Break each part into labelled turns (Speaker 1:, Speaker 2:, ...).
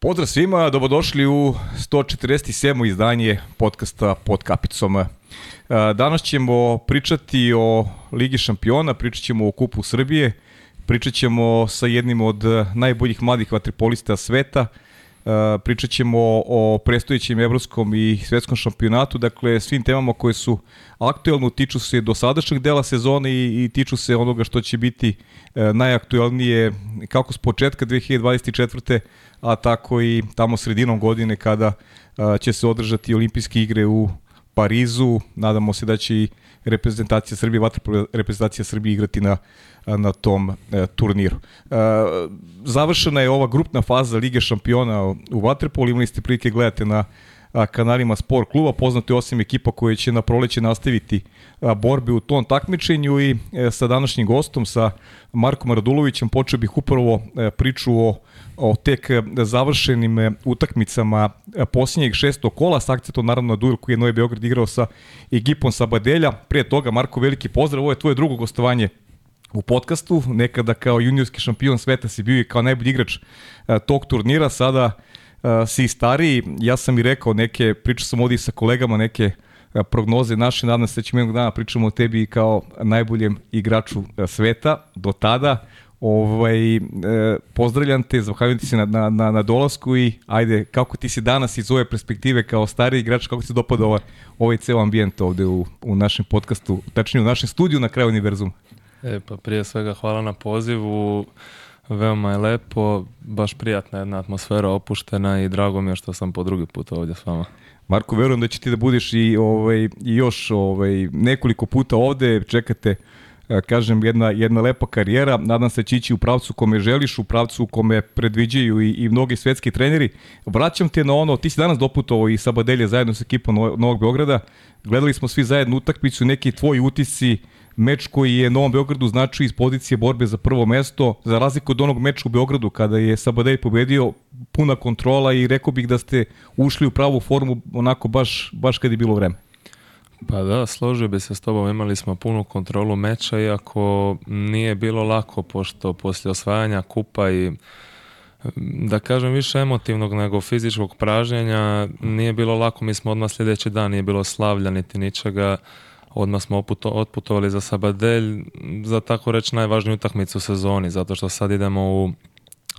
Speaker 1: Pozdrav svima, dobrodošli u 147. izdanje podcasta Pod kapicom. E, danas ćemo pričati o Ligi šampiona, pričat ćemo o Kupu Srbije, Pričat ćemo sa jednim od eh, najboljih mladih vatripolista sveta, eh, pričat ćemo o prestojećem evropskom i svetskom šampionatu, dakle svim temama koje su aktuelne, tiču se do sadašnjeg dela sezone i, i tiču se onoga što će biti eh, najaktuelnije kako s početka 2024. a tako i tamo sredinom godine kada će se održati olimpijske igre u Parizu, nadamo se da će i reprezentacija Srbije, vatrpol reprezentacija Srbije igrati na, na tom e, turniru. E, završena je ova grupna faza Lige šampiona u vaterpolu, imali ste prilike gledate na kanalima Spor kluba, poznati osim ekipa koji će na proleće nastaviti borbe u tom takmičenju i e, sa današnjim gostom, sa Markom Radulovićem, počeo bih upravo e, priču o, tek e, završenim utakmicama posljednjeg šestog kola, s akcentom naravno na duel koji je Novi Beograd igrao sa sa badelja Prije toga, Marko, veliki pozdrav, ovo je tvoje drugo gostovanje u podcastu, nekada kao juniorski šampion sveta si bio i kao najbolji igrač tog turnira, sada Eh, si stariji, ja sam i rekao neke, pričao sam ovdje sa kolegama neke eh, prognoze naše, nadam se da ćemo jednog dana pričamo o tebi kao najboljem igraču eh, sveta do tada. Ovaj, pozdravljam te, zahvaljujem ti se na, na, na, na dolasku i ajde, kako ti si danas iz ove perspektive kao stari igrač, kako ti se dopada ovaj, ovaj ceo ambijent ovde u, u našem podcastu, tačnije u našem studiju na kraju univerzuma?
Speaker 2: E, pa prije svega hvala na pozivu. Veoma je lepo, baš prijatna jedna atmosfera opuštena i drago mi je što sam po drugi put ovdje s vama.
Speaker 1: Marko, verujem da će ti da budeš i, ovaj, i još ovaj, nekoliko puta ovdje, čekate e, kažem, jedna, jedna lepa karijera. Nadam se će u pravcu kome želiš, u pravcu kome predviđaju i, i mnogi svetski treneri. Vraćam te na ono, ti si danas doputovao i Sabadelje zajedno s ekipom Novog Beograda. Gledali smo svi zajedno utakmicu, neki tvoji utisci, meč koji je Novom Beogradu znači iz pozicije borbe za prvo mesto, za razliku od onog meča u Beogradu kada je Sabadej pobedio, puna kontrola i rekao bih da ste ušli u pravu formu onako baš, baš kad je bilo vreme.
Speaker 2: Pa da, složio bi se s tobom, imali smo punu kontrolu meča, iako nije bilo lako, pošto poslije osvajanja kupa i da kažem više emotivnog nego fizičkog pražnjenja nije bilo lako, mi smo odmah sljedeći dan, nije bilo slavlja niti ničega, Odmah smo otputovali za Sabadelj za tako reći najvažniju utakmicu u sezoni, zato što sad idemo u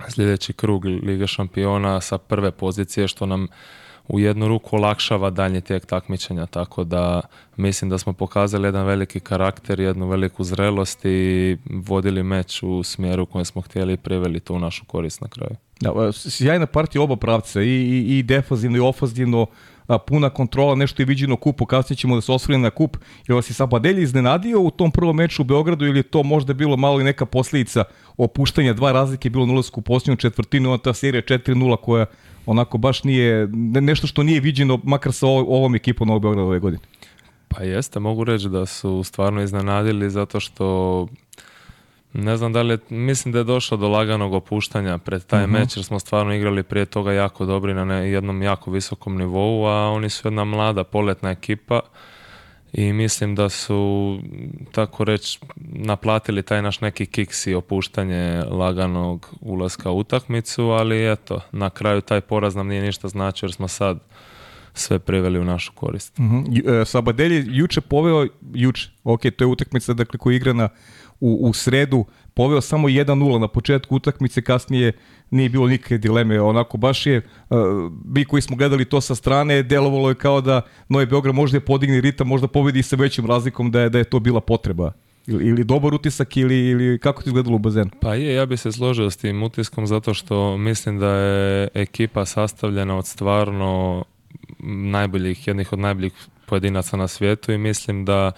Speaker 2: sljedeći krug Lige šampiona sa prve pozicije što nam u jednu ruku olakšava dalje tijek takmičenja, tako da mislim da smo pokazali jedan veliki karakter, jednu veliku zrelost i vodili meč u smjeru kojem smo htjeli i priveli to u našu korist na kraju.
Speaker 1: Ja sjajna partija oba pravca, i, i, i defazivno i ofazivno, puna kontrola, nešto je viđeno kupu, kasnije ćemo da se osvrljene na kup, Jel vas je Sabadelji iznenadio u tom prvom meču u Beogradu ili to možda bilo malo i neka posljedica opuštanja, dva razlike bilo na ulazku u posljednju četvrtinu, ona ta serija 4-0 koja onako baš nije, nešto što nije viđeno makar sa ovom ekipom Novog Beograda ove godine.
Speaker 2: Pa jeste, mogu reći da su stvarno iznenadili zato što ne znam da li je, mislim da je došlo do laganog opuštanja pred taj mhm. meč jer smo stvarno igrali prije toga jako dobri na jednom jako visokom nivou, a oni su jedna mlada poletna ekipa i mislim da su tako reći naplatili taj naš neki kiks i opuštanje laganog ulaska u utakmicu, ali eto, na kraju taj poraz nam nije ništa značio jer smo sad sve preveli u našu korist.
Speaker 1: Uh-huh. Mhm. je juče poveo, juče, ok, to je utakmica dakle, koja je igrana u, u sredu poveo samo 1-0 na početku utakmice, kasnije nije bilo nikakve dileme, onako baš je, e, mi koji smo gledali to sa strane, delovalo je kao da Novi Beograd možda je podigni ritam, možda pobedi sa većim razlikom da je, da je to bila potreba. Ili, dobar utisak ili, ili kako ti izgledalo u bazenu?
Speaker 2: Pa je, ja bi se složio s tim utiskom zato što mislim da je ekipa sastavljena od stvarno najboljih, jednih od najboljih pojedinaca na svijetu i mislim da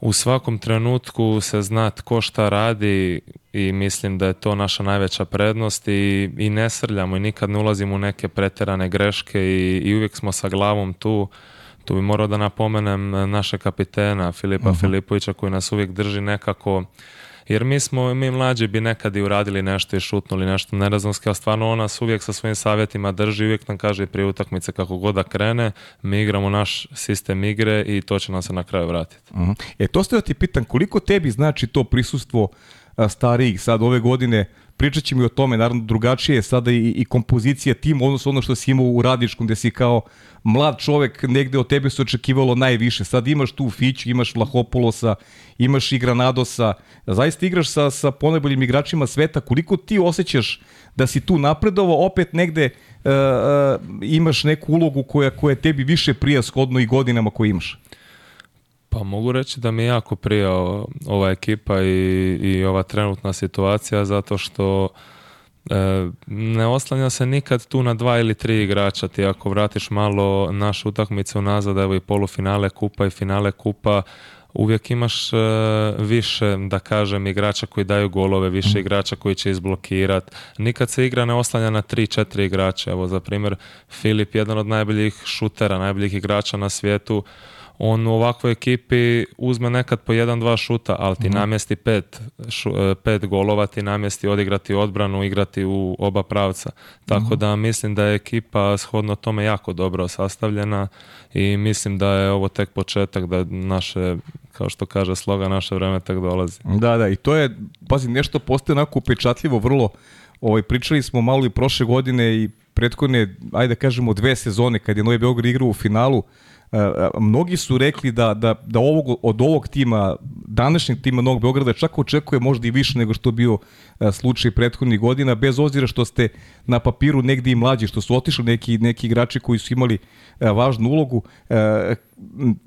Speaker 2: u svakom trenutku se zna tko šta radi i mislim da je to naša najveća prednost i, i ne srljamo i nikad ne ulazimo u neke pretjerane greške i, i uvijek smo sa glavom tu. Tu bi morao da napomenem naše kapitena Filipa mhm. Filipovića koji nas uvijek drži nekako jer mi smo, mi mlađi bi nekad i uradili nešto i šutnuli nešto nerazumski, a stvarno ona nas uvijek sa svojim savjetima drži, uvijek nam kaže prije utakmice kako god da krene, mi igramo naš sistem igre i to će nam se na kraju vratiti.
Speaker 1: Mhm. E to ste da ti pitan, koliko tebi znači to prisustvo starijih sad ove godine, pričat ćemo i o tome, naravno drugačije je sada i, i kompozicija tim, odnosno ono što si imao u radničkom gde si kao mlad čovek, negde od tebe se očekivalo najviše. Sad imaš tu Fiću, imaš Vlahopulosa, imaš i Granadosa. Zaista igraš sa, sa ponajboljim igračima sveta. Koliko ti osjećaš da si tu napredovo, opet negde e, e, imaš neku ulogu koja, koja tebi više prija shodno i godinama koje imaš?
Speaker 2: Pa mogu reći da mi jako prija ova ekipa i, i ova trenutna situacija zato što E, ne oslanja se nikad tu na dva ili tri igrača ti ako vratiš malo naše utakmice nazad, evo i polufinale kupa i finale kupa uvijek imaš e, više da kažem igrača koji daju golove više mhm. igrača koji će izblokirat nikad se igra ne oslanja na 3 četiri igrača evo za primjer Filip jedan od najboljih šutera najboljih igrača na svijetu on u ovakvoj ekipi uzme nekad po jedan, dva šuta, ali ti mhm. namjesti pet, e, pet golova, ti namjesti odigrati odbranu, igrati u oba pravca. Tako mhm. da mislim da je ekipa shodno tome jako dobro sastavljena i mislim da je ovo tek početak da naše kao što kaže sloga, naše vreme tek dolazi.
Speaker 1: Da, da, i to je, pazi, nešto postoje onako upečatljivo, vrlo, ovaj, pričali smo malo i prošle godine i prethodne, ajde da kažemo, dve sezone, kad je Novi Beograd igrao u finalu, E, e, mnogi su rekli da, da, da ovog, od ovog tima, današnjeg tima Novog Beograda čak očekuje možda i više nego što je bio e, slučaj prethodnih godina, bez obzira što ste na papiru negdje i mlađi, što su otišli neki, neki igrači koji su imali važnu ulogu.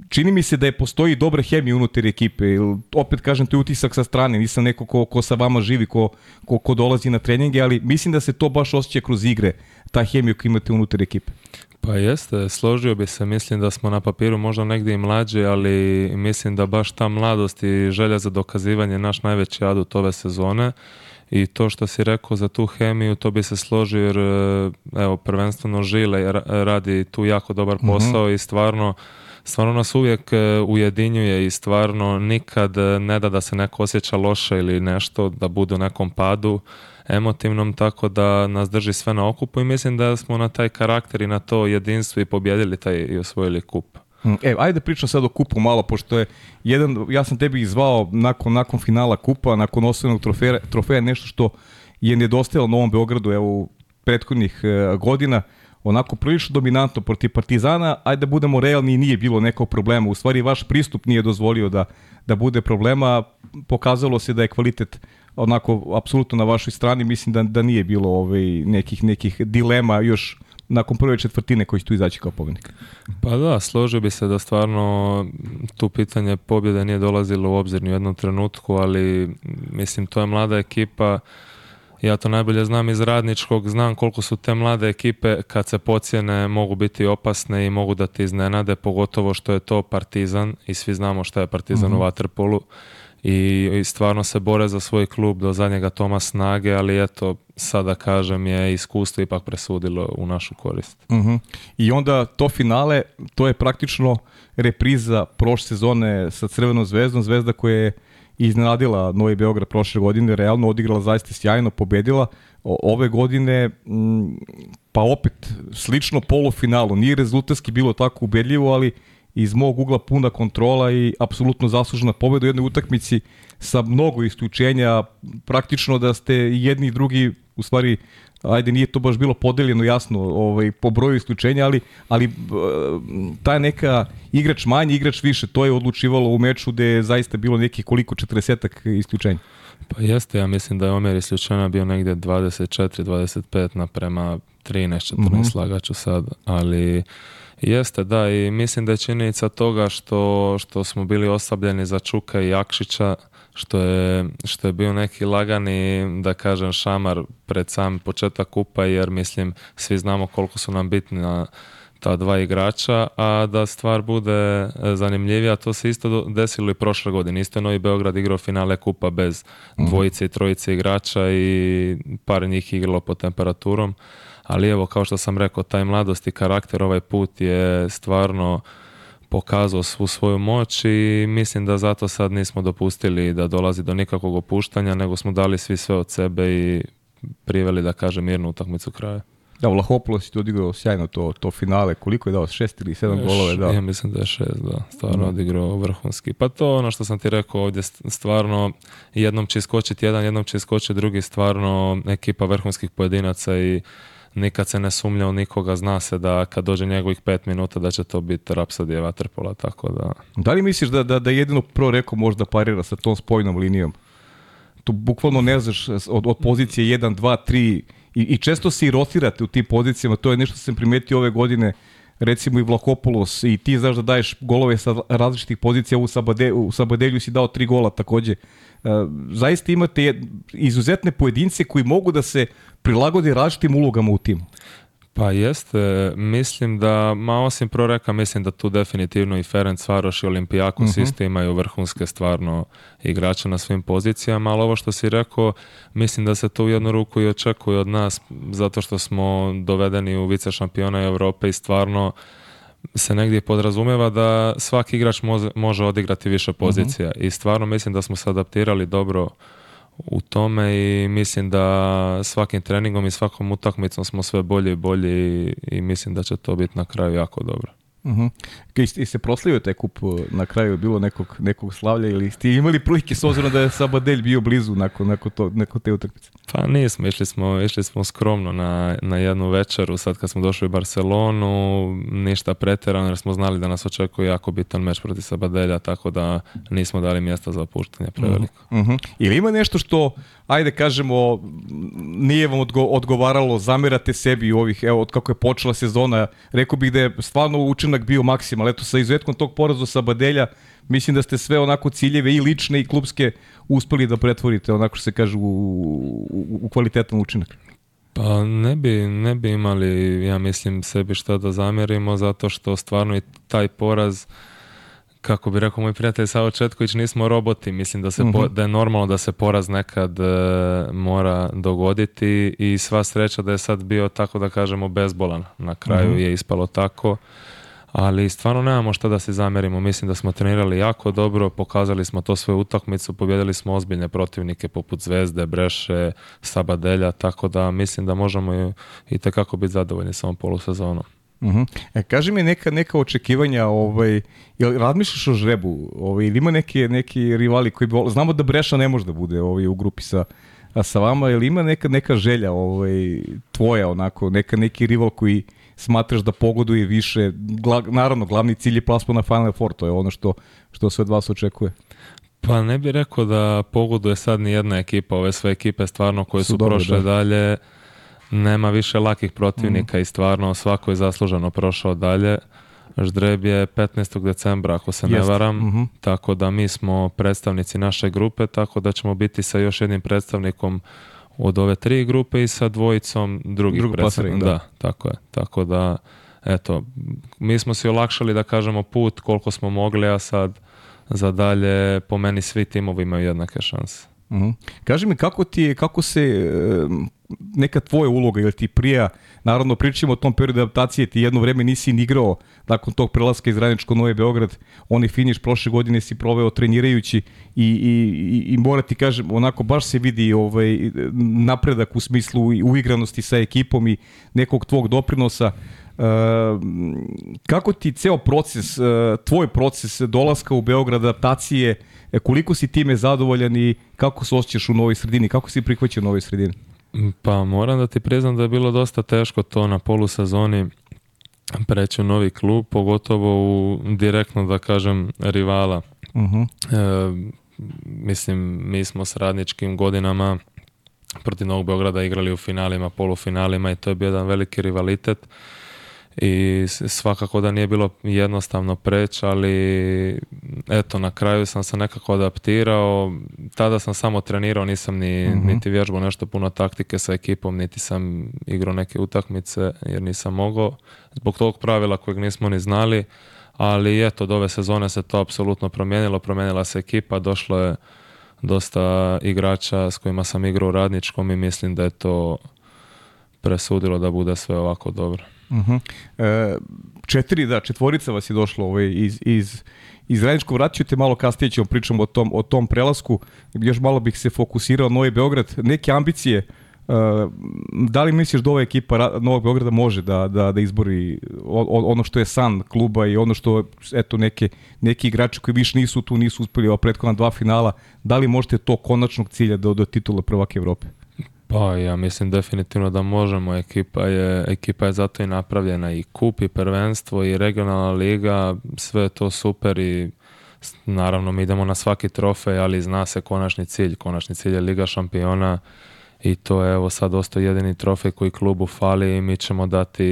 Speaker 1: Čini mi se da je postoji dobra hemija unutar ekipe. Opet kažem, to je utisak sa strane, nisam neko ko, ko sa vama živi, ko, ko, ko dolazi na treninge, ali mislim da se to baš osjeća kroz igre, ta hemija koju imate unutar ekipe.
Speaker 2: Pa jeste, složio bi se, mislim da smo na papiru možda negdje i mlađi, ali mislim da baš ta mladost i želja za dokazivanje je naš najveći adut ove sezone i to što si rekao za tu hemiju, to bi se složio jer eh, evo, prvenstveno Žile radi tu jako dobar mhm. posao i stvarno stvarno nas uvijek eh, ujedinjuje i stvarno nikad eh, ne da da se neko osjeća loše ili nešto, da bude u nekom padu emotivnom, tako da nas drži sve na okupu i mislim da smo na taj karakter i na to jedinstvo i pobjedili taj i osvojili kup.
Speaker 1: Mm, e, ajde pričam sad o kupu malo, pošto je jedan, ja sam tebi izvao nakon, nakon finala kupa, nakon osvojenog trofeja, trofeja nešto što je nedostajalo Novom Beogradu evo, u prethodnih e, godina, onako prilično dominantno protiv Partizana, ajde da budemo realni, nije bilo nekog problema. U stvari vaš pristup nije dozvolio da, da bude problema, pokazalo se da je kvalitet onako apsolutno na vašoj strani, mislim da, da nije bilo ovaj, nekih, nekih dilema još nakon prve četvrtine koji će tu izaći kao pobjednik.
Speaker 2: Pa da, složio bi se da stvarno tu pitanje pobjede nije dolazilo u obzir ni u jednom trenutku, ali mislim to je mlada ekipa, ja to najbolje znam iz radničkog, znam koliko su te mlade ekipe kad se pocijene mogu biti opasne i mogu da te iznenade, pogotovo što je to Partizan i svi znamo šta je Partizan u mhm. Waterpolu i, stvarno se bore za svoj klub do zadnjega toma snage, ali eto, sada kažem je iskustvo ipak presudilo u našu korist. Mhm.
Speaker 1: I onda to finale, to je praktično repriza prošle sezone sa Crvenom zvezdom, zvezda koja je iznenadila Novi Beograd prošle godine, realno odigrala zaista sjajno, pobedila. ove godine, mm, pa opet, slično polufinalu, nije rezultatski bilo tako ubedljivo, ali iz mog ugla puna kontrola i apsolutno zaslužena pobeda u jednoj utakmici sa mnogo isključenja, praktično da ste jedni i drugi, u stvari, ajde nije to baš bilo podeljeno jasno ovaj, po broju isključenja, ali, ali eh, ta neka igrač manje, igrač više, to je odlučivalo u meču gde je zaista bilo nekih koliko, 40 isključenja.
Speaker 2: Pa jeste, ja mislim da je Omer isključenja bio negde 24-25 naprema 13-14 mm-hmm. slagaću sad, ali jeste da i mislim da je činjenica toga što, što smo bili osabljeni za Čuka i Jakšića što je, što je bio neki lagani, da kažem, šamar pred sam početak kupa, jer mislim, svi znamo koliko su nam bitni na ta dva igrača, a da stvar bude e, zanimljivija, to se isto desilo i prošle godine. Isto je Novi Beograd igrao finale kupa bez mhm. dvojice i trojice igrača i par njih igralo po temperaturom ali evo kao što sam rekao taj mladost i karakter ovaj put je stvarno pokazao svu svoju moć i mislim da zato sad nismo dopustili da dolazi do nikakvog opuštanja nego smo dali svi sve od sebe i priveli da kažem mirnu utakmicu kraja. Da,
Speaker 1: u Lahopolu to odigrao sjajno to, to finale. Koliko je dao? Šest ili sedam golove? Da.
Speaker 2: Ja mislim da je šest, da. Stvarno mm. odigrao vrhunski. Pa to ono što sam ti rekao ovdje, stvarno jednom će iskočiti jedan, jednom će iskočiti drugi, stvarno ekipa vrhunskih pojedinaca i nikad se ne sumlja u nikoga, zna se da kad dođe njegovih pet minuta da će to biti rapsodija Vatrpola, tako da...
Speaker 1: Da li misliš da, da, jedino pro reko možda parira sa tom spojnom linijom? Tu bukvalno ne znaš od, od pozicije 1, 2, 3 i, i često se i rotirate u tim pozicijama, to je nešto sam primetio ove godine, recimo i Vlakopulos i ti znaš da daješ golove sa različitih pozicija u, Sabade, u Sabadelju si dao tri gola takođe E, zaista imate izuzetne pojedince koji mogu da se prilagodi različitim ulogama u timu.
Speaker 2: Pa jeste, mislim da, ma osim proreka, mislim da tu definitivno i Ferenc i Olimpijakos uh mhm. -huh. isto imaju vrhunske stvarno igrače na svim pozicijama, ali ovo što si rekao, mislim da se to u jednu ruku i očekuje od nas, zato što smo dovedeni u vice šampiona Evrope i stvarno se negdje podrazumeva da svaki igrač može, odigrati više pozicija mhm. i stvarno mislim da smo se adaptirali dobro u tome i mislim da svakim treningom i svakom utakmicom smo sve bolji i bolji i mislim da će to biti na kraju jako dobro
Speaker 1: uh I se proslavio taj kup eh, na kraju, bilo nekog, nekog slavlja ili ste imali prilike s obzirom da je Sabadelj bio blizu nakon, nakon, to, te utakmice?
Speaker 2: Pa nismo, išli smo, išli smo skromno na, na jednu večeru, sad kad smo došli u Barcelonu, ništa pretjerano jer smo znali da nas očekuje jako bitan meč protiv Sabadella tako da nismo dali mjesta za opuštanje mhm. preveliko. Mhm.
Speaker 1: Ili ima nešto što, ajde kažemo, nije vam odgovaralo, zamirate sebi u ovih, evo, od kako je počela sezona, rekao bih da je stvarno učin bio maksimal. Eto, sa izuzetkom tog poraza sa Badelja, mislim da ste sve onako ciljeve i lične i klubske uspeli da pretvorite, onako što se kaže, u, u, kvalitetan učinak.
Speaker 2: Pa ne bi, ne bi imali, ja mislim, sebi šta da zamjerimo, zato što stvarno i taj poraz, kako bi rekao moj prijatelj Savo Četković, nismo roboti. Mislim da, se, mhm. da je normalno da se poraz nekad e, mora dogoditi i sva sreća da je sad bio tako da kažemo bezbolan. Na kraju mhm. je ispalo tako ali stvarno nemamo šta da se zamerimo. Mislim da smo trenirali jako dobro, pokazali smo to svoju utakmicu, pobjedili smo ozbiljne protivnike poput Zvezde, Breše, Sabadelja, tako da mislim da možemo i, tekako biti zadovoljni sa ovom polusezonom. Uh
Speaker 1: e, kaži mi neka, neka očekivanja, ovaj, jel razmišljaš o žrebu, ovaj, ili ima neki, neki rivali koji bi, znamo da Breša ne može da bude ovaj, u grupi sa, sa vama, ili ima neka, neka želja ovaj, tvoja, onako, neka, neki rival koji, smatraš da pogoduje više. naravno, glavni cilj je plasma na Final Four, to je ono što, što sve od vas očekuje.
Speaker 2: Pa ne bih rekao da pogoduje sad ni jedna ekipa, ove sve ekipe stvarno koje su, su prošle dalje, nema više lakih protivnika mhm. i stvarno svako je zasluženo prošao dalje. Ždreb je 15. decembra, ako se ne varam, mhm. tako da mi smo predstavnici naše grupe, tako da ćemo biti sa još jednim predstavnikom od ove tri grupe i sa dvojicom drugih
Speaker 1: Drugu da.
Speaker 2: da. tako je. Tako da, eto, mi smo si olakšali da kažemo put koliko smo mogli, a sad za dalje po meni svi timovi imaju jednake šanse. Kaže
Speaker 1: mhm. Kaži mi kako ti je, kako se neka tvoja uloga ili ti prija, naravno pričamo o tom periodu adaptacije, ti jedno vreme nisi ni igrao nakon tog prelaska iz Radničko Novi Beograd, on je finiš prošle godine si proveo trenirajući i, i, i, i mora ti kažem, onako baš se vidi ovaj, napredak u smislu uigranosti sa ekipom i nekog tvog doprinosa. kako ti ceo proces, eh, tvoj proces dolaska u Beograd, adaptacije, E, koliko si time zadovoljan i kako se osjećaš u novoj sredini, kako si prihvaćen u novoj sredini?
Speaker 2: Pa moram da ti priznam da je bilo dosta teško to na polusezoni preći u novi klub, pogotovo u direktno da kažem rivala. Mhm. E, mislim, mi smo s radničkim godinama protiv Novog Beograda igrali u finalima, polufinalima i to je bio jedan veliki rivalitet i svakako da nije bilo jednostavno preć, ali eto, na kraju sam se nekako adaptirao. Tada sam samo trenirao, nisam ni, uh niti vježbao nešto puno taktike sa ekipom, niti sam igrao neke utakmice jer nisam mogao. Zbog tog pravila kojeg nismo ni znali, ali eto, od ove sezone se to apsolutno promijenilo, promijenila se ekipa, došlo je dosta igrača s kojima sam igrao u radničkom i mislim da je to presudilo da bude sve ovako dobro. Uh
Speaker 1: četiri, da, četvorica vas je došlo ovaj, iz, iz, iz Radničkog vratit te malo kasnije ćemo pričam o tom, o tom prelasku. Još malo bih se fokusirao na Novi Beograd. Neke ambicije e, da li misliš da ova ekipa Novog Beograda može da, da, da izbori ono što je san kluba i ono što eto neki igrači koji više nisu tu nisu uspeli ova prethodna dva finala, da li možete to konačnog cilja do, do titula prvaka Evrope?
Speaker 2: Pa ja mislim definitivno da možemo, ekipa je, ekipa je zato i napravljena i kup i prvenstvo i regionalna liga, sve je to super i naravno mi idemo na svaki trofej, ali zna se konačni cilj, konačni cilj je Liga šampiona i to je evo sad ostao jedini trofej koji klubu fali i mi ćemo dati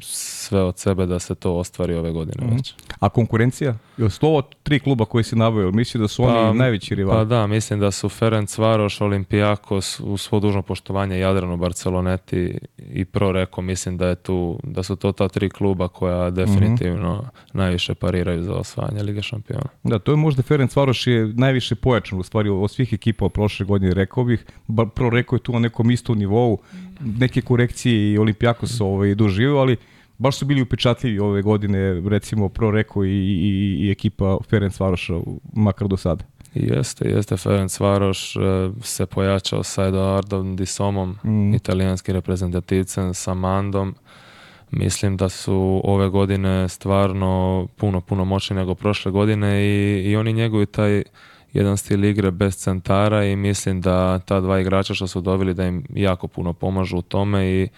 Speaker 2: sve od sebe da se to ostvari ove godine mhm. već.
Speaker 1: A konkurencija? Jel su ovo tri kluba koji si nabavio? Misli da su oni pa, najveći rivali?
Speaker 2: Pa da, mislim da su Ferenc Varoš, Olimpijakos, u svo dužno poštovanje Jadranu, Barceloneti i Proreko, mislim da je tu, da su to ta tri kluba koja mhm. definitivno najviše pariraju za osvajanje Lige šampiona.
Speaker 1: Da, to je možda Ferenc Varoš je najviše pojačan u stvari od svih ekipa prošle godine, rekao bih. Proreko neko je tu na nekom istom nivou, neke korekcije i Olimpijakos ovaj, doživio, ali baš su bili upečatljivi ove godine, recimo Pro Reko i, i, ekipa Ferenc Varoša, makar do sada.
Speaker 2: Jeste, jeste. Ferenc Varoš eh, se pojačao sa Eduardom Disomom, mm. italijanskim reprezentativcem, sa Mandom. Mislim da su ove godine stvarno puno, puno moćni nego prošle godine i, i oni njeguju taj jedan stil igre bez centara i mislim da ta dva igrača što su dobili da im jako puno pomažu u tome i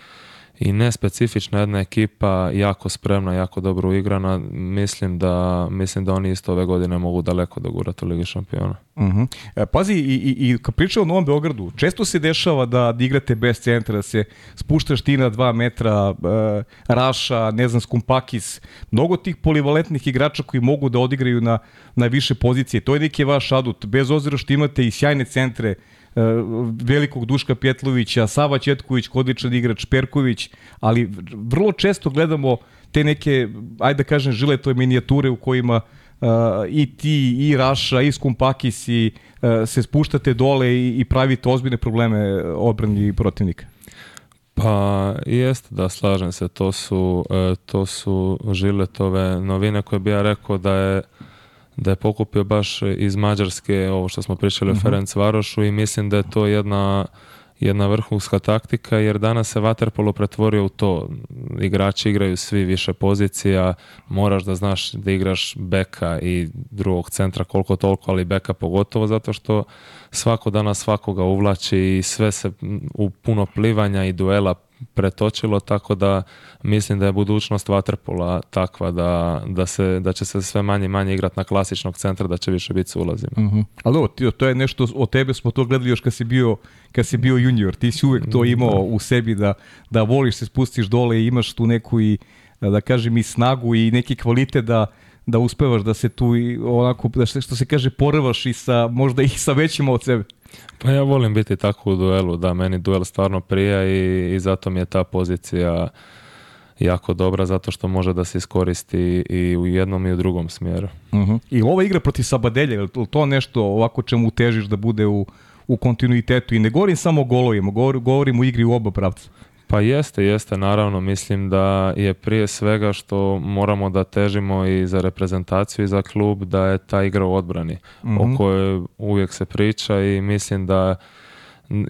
Speaker 2: i nespecifična jedna ekipa, jako spremna, jako dobro igrana. Mislim da, mislim da oni isto ove godine mogu daleko dogurati u Ligi šampiona.
Speaker 1: Mhm. E, pazi, i, i, i kad pričamo o Novom Beogradu, često se dešava da igrate bez centra, da se spuštaš ti na dva metra, e, Raša, ne znam, Skumpakis, mnogo tih polivalentnih igrača koji mogu da odigraju na, na više pozicije. To je neki vaš adut, bez ozira što imate i sjajne centre, E, velikog Duška Pjetlovića, Sava Ćetković, odličan igrač, Perković, ali vrlo često gledamo te neke, ajde da kažem, žiletove minijature u kojima e, i ti, i Raša, i Skumpakis e, se spuštate dole i, i pravite ozbiljne probleme odbrani protivnika.
Speaker 2: Pa jeste da slažem se, to su, to su žiletove novine koje bi ja rekao da je da je pokupio baš iz Mađarske ovo što smo pričali o mhm. Ferenc Varošu i mislim da je to jedna jedna vrhunska taktika jer danas se Waterpolo pretvorio u to. Igrači igraju svi više pozicija, moraš da znaš da igraš beka i drugog centra koliko toliko, ali beka pogotovo zato što svako dana svakoga uvlači i sve se u puno plivanja i duela pretočilo, tako da mislim da je budućnost Waterpola takva da, da, se, da će se sve manje i manje igrati na klasičnog centra, da će više biti s ulazima.
Speaker 1: Uh mhm. -huh. Ali to je nešto, o tebe smo to gledali još kad si bio, kad si bio junior, ti si uvijek to mhm. imao u sebi da, da voliš se spustiš dole i imaš tu neku i, da kažem, i snagu i neki kvalitet da, da uspevaš da se tu i onako, da se, što se kaže, porvaš i sa, možda i sa većima od sebe.
Speaker 2: Pa ja volim biti tako u duelu, da meni duel stvarno prija i, i zato mi je ta pozicija jako dobra zato što može da se iskoristi i u jednom i u drugom smjeru.
Speaker 1: Uh I ova igra protiv Sabadelja, je li to nešto ovako čemu težiš da bude u, u kontinuitetu i ne govorim samo o golovima, govorim, govorim o igri u oba pravca.
Speaker 2: Pa jeste, jeste, naravno. Mislim da je prije svega što moramo da težimo i za reprezentaciju i za klub, da je ta igra u odbrani o mhm. kojoj uvijek se priča i mislim da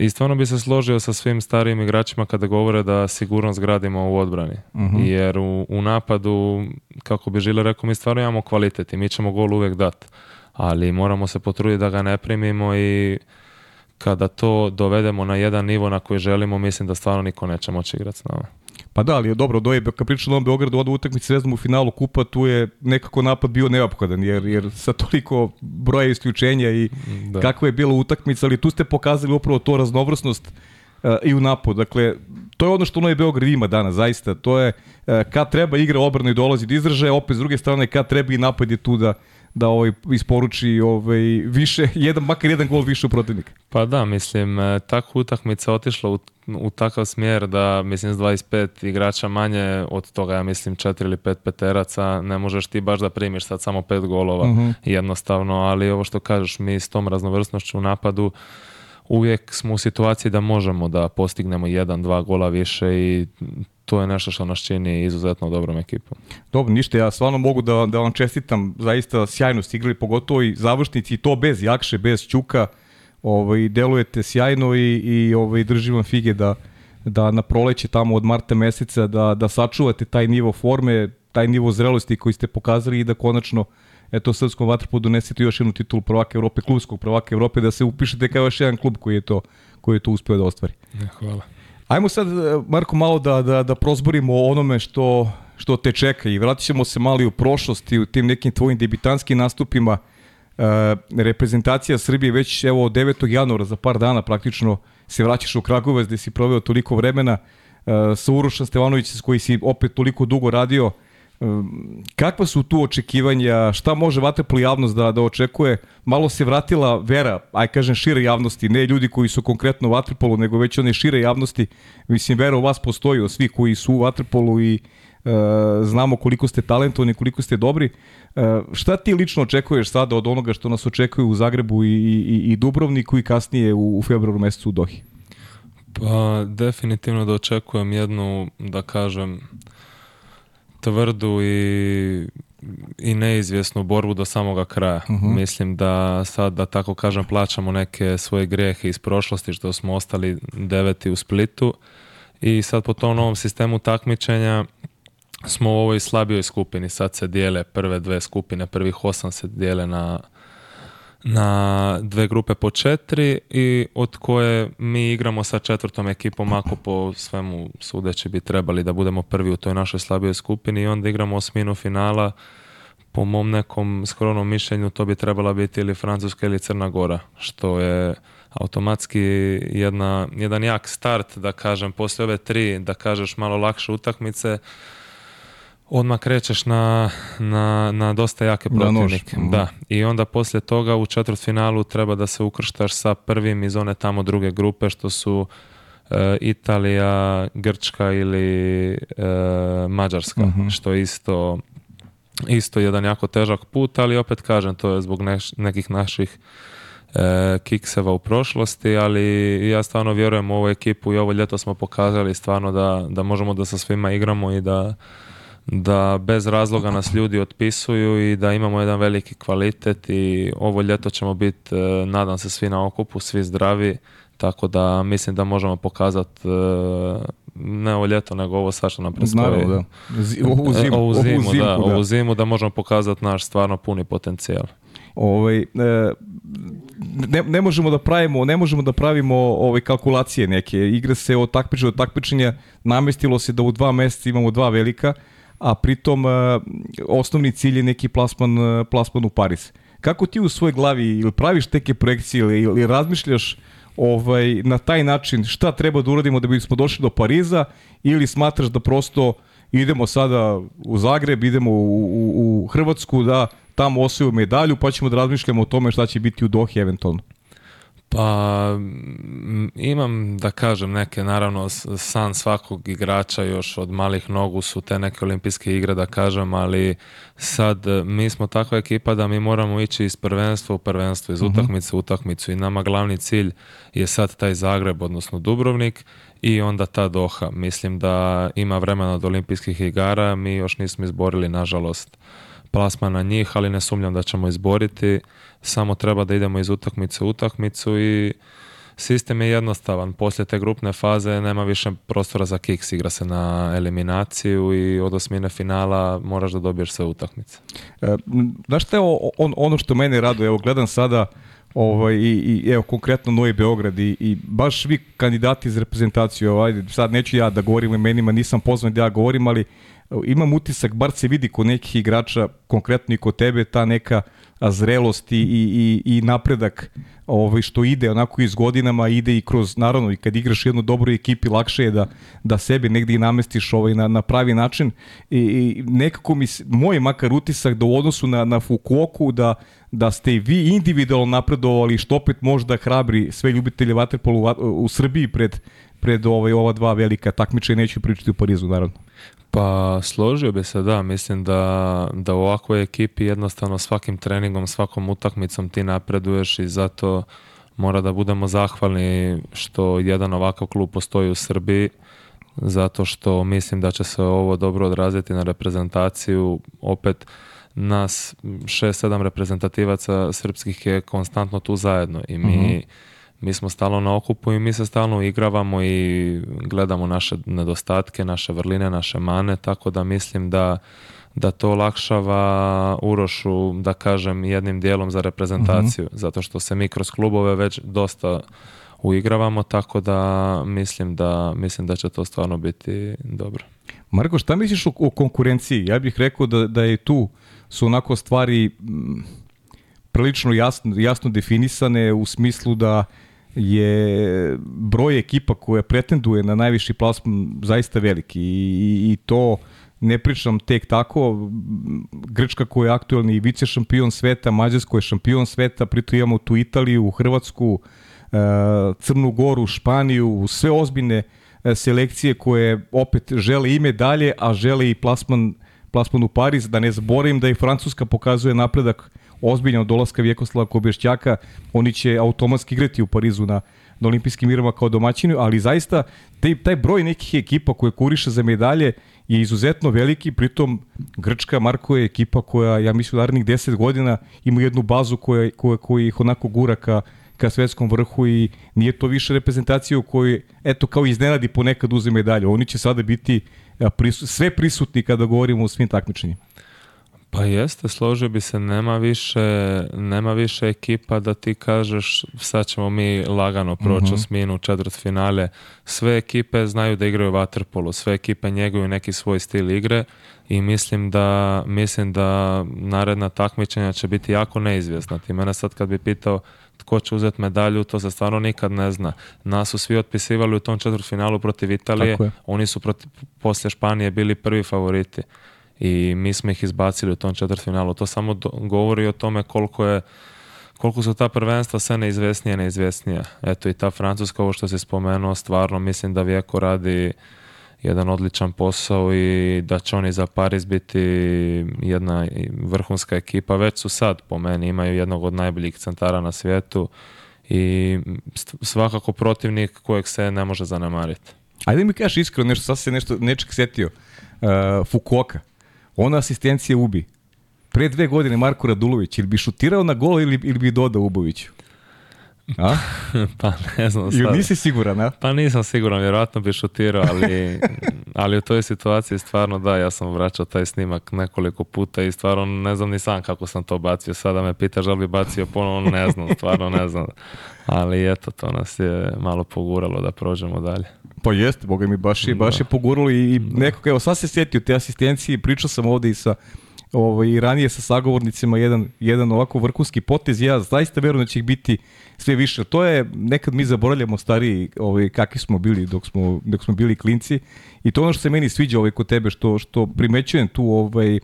Speaker 2: i stvarno bi se složio sa svim starijim igračima kada govore da sigurnost gradimo u odbrani. Mhm. Jer u, napadu, kako bi Žile rekao, mi stvarno imamo kvalitet i mi ćemo gol uvijek dati, Ali moramo se potruditi da ga ne primimo i kada to dovedemo na jedan nivo na koji želimo, mislim da stvarno niko neće moći igrati s nama.
Speaker 1: Pa da, ali je dobro, doje, kad pričamo o Beogradu, odu utakmice u finalu kupa, tu je nekako napad bio neophodan, jer, jer sa toliko broja isključenja i mm, da. kakva je bila utakmica, ali tu ste pokazali upravo to raznovrsnost eh, i u napad. Dakle, to je ono što Novi Beograd ima danas, zaista. To je eh, kad treba igra obrano i dolazi do izražaja, opet s druge strane kad treba i napad je tu da, da ovaj isporuči ovaj više jedan makar jedan gol više u protivnika.
Speaker 2: Pa da, mislim e, takva utakmica otišla u, takav smjer da mislim s 25 igrača manje od toga ja mislim 4 ili 5 peteraca ne možeš ti baš da primiš sad samo pet golova mhm. jednostavno, ali ovo što kažeš mi s tom raznovrsnošću u napadu uvijek smo u situaciji da možemo da postignemo jedan, dva gola više i to je nešto što nas čini izuzetno dobrom ekipom.
Speaker 1: Dobro, ništa, ja stvarno mogu da, da vam čestitam, zaista sjajno ste igrali, pogotovo i završnici, i to bez Jakše, bez Ćuka, ovaj, delujete sjajno i, i ovaj, držim vam fige da, da na proleće tamo od marta meseca da, da sačuvate taj nivo forme, taj nivo zrelosti koji ste pokazali i da konačno eto srpskom vaterpolu donesete još jednu titulu prvaka Evrope, klubskog prvaka Evrope, da se upišete kao još jedan klub koji je to koji je to uspeo da ostvari.
Speaker 2: hvala.
Speaker 1: Ajmo sad, e, Marko, malo da, da, da prozborimo onome što, što te čeka i vratit ćemo se malo i u prošlosti, u tim nekim tvojim debitanskim nastupima. E, reprezentacija Srbije već evo 9. januara za par dana praktično se vraćaš u Kragujevac gde si proveo toliko vremena e, sa Urošan Stevanović s koji si opet toliko dugo radio. Kakva su tu očekivanja, šta može vaterpolo javnost da, da očekuje? Malo se vratila vera, aj kažem šire javnosti, ne ljudi koji su konkretno u vaterpolu, nego već one šire javnosti. Mislim, vera u vas postoji, svi koji su u vaterpolu i e, znamo koliko ste talentovani, koliko ste dobri. E, šta ti lično očekuješ sada od onoga što nas očekuje u Zagrebu i, i, i Dubrovniku i kasnije u, u februaru mesecu u Dohi?
Speaker 2: Pa, definitivno da očekujem jednu, da kažem, tvrdu i i neizvjesnu borbu do samoga kraja. Mhm. Mislim da sad, da tako kažem, plaćamo neke svoje grijehe iz prošlosti što smo ostali deveti u Splitu i sad po tom novom sistemu takmičenja smo u ovoj slabijoj skupini. Sad se dijele prve dve skupine, prvih osam se dijele na na dve grupe po četiri i od koje mi igramo sa četvrtom ekipom ako po svemu sudeći bi trebali da budemo prvi u toj našoj slabijoj skupini i onda igramo osminu finala po mom nekom skromnom mišljenju to bi trebala biti ili Francuska ili Crna Gora što je automatski jedna, jedan jak start da kažem poslije ove tri da kažeš malo lakše utakmice odmah krećeš na, na, na dosta jake protivnike. Mhm. Da, i onda poslije toga u finalu treba da se ukrštaš sa prvim iz one tamo druge grupe što su eh, Italija, Grčka ili eh, Mađarska, mhm. što je isto isto jedan jako težak put, ali opet kažem, to je zbog nekih naših eh, kikseva u prošlosti, ali ja stvarno vjerujem u ovu ekipu i ovo ljeto smo pokazali stvarno da, da možemo da sa svima igramo i da da bez razloga nas ljudi otpisuju i da imamo jedan veliki kvalitet i ovo ljeto ćemo biti, e, nadam se, svi na okupu, svi zdravi, tako da mislim da možemo pokazati e, ne ovo ljeto, nego ovo sad što nam predstavlja. E, da. Ovu
Speaker 1: zimu,
Speaker 2: ovu da,
Speaker 1: zimu
Speaker 2: da možemo pokazati naš stvarno puni potencijal. Ovaj,
Speaker 1: ne, možemo da pravimo, ne možemo da pravimo ove ovaj, kalkulacije neke. Igre se od takmičenja do takmičenja namestilo se da u dva mjeseca imamo dva velika a pritom e, osnovni cilj je neki plasman, e, plasman u Paris. Kako ti u svojoj glavi ili praviš teke projekcije ili, razmišljaš ovaj, na taj način šta treba da uradimo da bismo došli do Pariza ili smatraš da prosto idemo sada u Zagreb, idemo u, u, u Hrvatsku da tamo osvojimo medalju pa ćemo da razmišljamo o tome šta će biti u Dohi eventualno?
Speaker 2: Pa imam da kažem neke, naravno san svakog igrača još od malih nogu su te neke olimpijske igre da kažem, ali sad e, mi smo takva ekipa da mi moramo ići iz prvenstva u prvenstvo, iz mhm. utakmice u utakmicu i nama glavni cilj je sad taj Zagreb, odnosno Dubrovnik i onda ta Doha. Mislim da ima vremena od olimpijskih igara, mi još nismo izborili nažalost plasman na njih, ali ne sumnjam da ćemo izboriti. Samo treba da idemo iz utakmice u utakmicu i sistem je jednostavan. Poslije te grupne faze nema više prostora za kiks. Igra se na eliminaciju i od osmine finala moraš da dobiješ sve utakmice. E,
Speaker 1: znaš te on, ono što mene raduje? Evo, gledam sada ovaj, i, i evo konkretno Novi Beograd i, baš vi kandidati za reprezentaciju, ovaj, sad neću ja da govorim o imenima, nisam pozvan da ja govorim, ali imam utisak, bar se vidi kod nekih igrača, konkretno i kod tebe, ta neka zrelost i, i, i napredak ovaj, što ide onako iz godinama, ide i kroz, naravno, i kad igraš jednu dobru ekipi, lakše je da, da sebe negdje i namestiš ovaj, na, pravi način. I, i nekako mi, moj makar utisak da u odnosu na, na Fukuoku, da, da ste vi individualno napredovali, što opet možda hrabri sve ljubitelje vaterpolu u, Srbiji pred, pred ovaj, ova dva velika takmiča i neću pričati u Parizu, naravno.
Speaker 2: Pa složio bi se, da, mislim da, da u ovakvoj ekipi jednostavno svakim treningom, svakom utakmicom ti napreduješ i zato mora da budemo zahvalni što jedan ovakav klub postoji u Srbiji zato što mislim da će se ovo dobro odraziti na reprezentaciju. Opet nas 6 sedam reprezentativaca srpskih je konstantno tu zajedno i mi mhm mi smo stalno na okupu i mi se stalno igravamo i gledamo naše nedostatke, naše vrline, naše mane, tako da mislim da da to olakšava Urošu, da kažem, jednim dijelom za reprezentaciju, mhm. zato što se mi kroz klubove već dosta uigravamo, tako da mislim da, mislim da će to stvarno biti dobro.
Speaker 1: Marko, šta misliš o, konkurenciji? Ja bih rekao da, da je tu su onako stvari mm, prilično jasno, jasno definisane u smislu da je broj ekipa koja pretenduje na najviši plasman zaista veliki i, i, to ne pričam tek tako, Grčka koja je aktualni i vice šampion sveta, Mađarsko je šampion sveta, pritom imamo tu Italiju, Hrvatsku, e, Crnu Goru, Španiju, sve ozbiljne e, selekcije koje opet žele ime dalje, a žele i plasman, plasman u Pariz, da ne zaboravim da i Francuska pokazuje napredak ozbiljno dolaska Vjekoslava Kobešćaka, oni će automatski igrati u Parizu na, na olimpijskim igrama kao domaćini, ali zaista taj, taj broj nekih ekipa koje kuriše za medalje je izuzetno veliki, pritom Grčka Marko je ekipa koja, ja mislim, narednih deset godina ima jednu bazu koja, koja, ih onako gura ka, svjetskom svetskom vrhu i nije to više reprezentacija u kojoj, eto, kao iznenadi ponekad uze medalje. Oni će sada biti sve prisutni kada govorimo o svim takmičenjima.
Speaker 2: Pa jeste, složio bi se, nema više, nema više ekipa da ti kažeš sad ćemo mi lagano proći uh mhm. -huh. osminu, Sve ekipe znaju da igraju vaterpolo, sve ekipe njeguju neki svoj stil igre i mislim da, mislim da naredna takmičenja će biti jako neizvjesna. Ti mene sad kad bi pitao tko će uzeti medalju, to se stvarno nikad ne zna. Nas su svi otpisivali u tom četvrtfinalu protiv Italije, oni su protiv, poslije Španije bili prvi favoriti i mi smo ih izbacili u tom četvrtfinalu. To samo govori o tome koliko je koliko su ta prvenstva sve neizvesnije neizvesnije. Eto i ta Francuska, ovo što se spomenuo, stvarno mislim da Vijeko radi jedan odličan posao i da će oni za Paris biti jedna vrhunska ekipa. Već su sad, po meni, imaju jednog od najboljih centara na svijetu i svakako protivnik kojeg se ne može zanemariti.
Speaker 1: Ajde mi kažeš iskreno nešto, sad se nešto, nečeg setio. E, Fukuoka. Ona asistencije ubi. Pre dve godine Marko Radulović, ili bi šutirao na gol ili, ili bi dodao Uboviću?
Speaker 2: A? pa ne znam
Speaker 1: nisi siguran, a?
Speaker 2: Pa nisam siguran, vjerojatno bi šutirao, ali, ali u toj situaciji stvarno da, ja sam vraćao taj snimak nekoliko puta i stvarno ne znam ni sam kako sam to bacio. Sada me pitaš da li bi bacio ponovno, ne znam, stvarno ne znam ali eto, to nas je malo poguralo da prođemo dalje.
Speaker 1: Pa jeste, boga mi baš je, baš je poguralo i, i nekog, evo sad se sjetio te asistencije, pričao sam ovdje i sa ovo, ovaj, i ranije sa sagovornicima jedan, jedan ovako vrhunski potez ja zaista verujem da će ih biti sve više. To je, nekad mi zaboravljamo stariji ovaj, kakvi smo bili dok smo, dok smo bili klinci i to ono što se meni sviđa ovaj, kod tebe, što, što primećujem tu ovaj,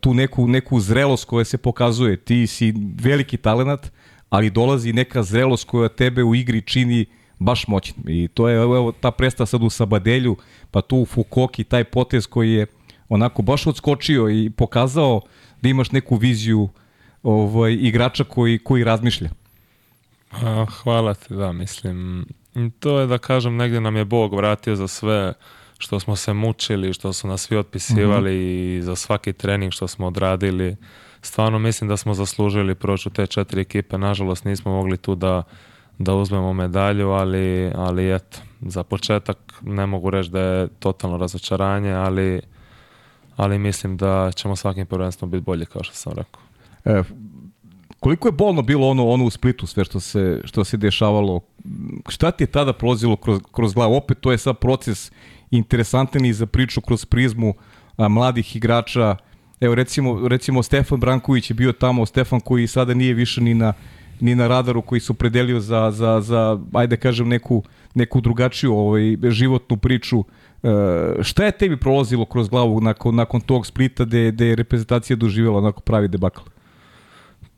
Speaker 1: tu neku, neku zrelost koja se pokazuje. Ti si veliki talenat, ali dolazi neka zrelost koja tebe u igri čini baš moćnim. I to je evo, ta presta sad u Sabadelju, pa tu u Fukoki, taj potez koji je onako baš odskočio i pokazao da imaš neku viziju ovaj, igrača koji, koji razmišlja.
Speaker 2: A, hvala ti, da, mislim. To je da kažem, negdje nam je Bog vratio za sve što smo se mučili, što su nas svi otpisivali mhm. i za svaki trening što smo odradili stvarno mislim da smo zaslužili proći te četiri ekipe. Nažalost nismo mogli tu da, da uzmemo medalju, ali, ali eto, za početak ne mogu reći da je totalno razočaranje, ali, ali mislim da ćemo svakim prvenstvom biti bolji, kao što sam rekao. E,
Speaker 1: koliko je bolno bilo ono, ono u Splitu, sve što se, što se dešavalo? Šta ti je tada prolazilo kroz, kroz glavu? Opet to je sad proces interesantan i za priču kroz prizmu mladih igrača, Evo recimo, recimo Stefan Branković je bio tamo, Stefan koji sada nije više ni na, ni na radaru koji su predelio za, za, za ajde kažem, neku, neku drugačiju ovaj, životnu priču. E, šta je tebi prolazilo kroz glavu nakon, nakon tog splita da je reprezentacija doživjela onako pravi debakl?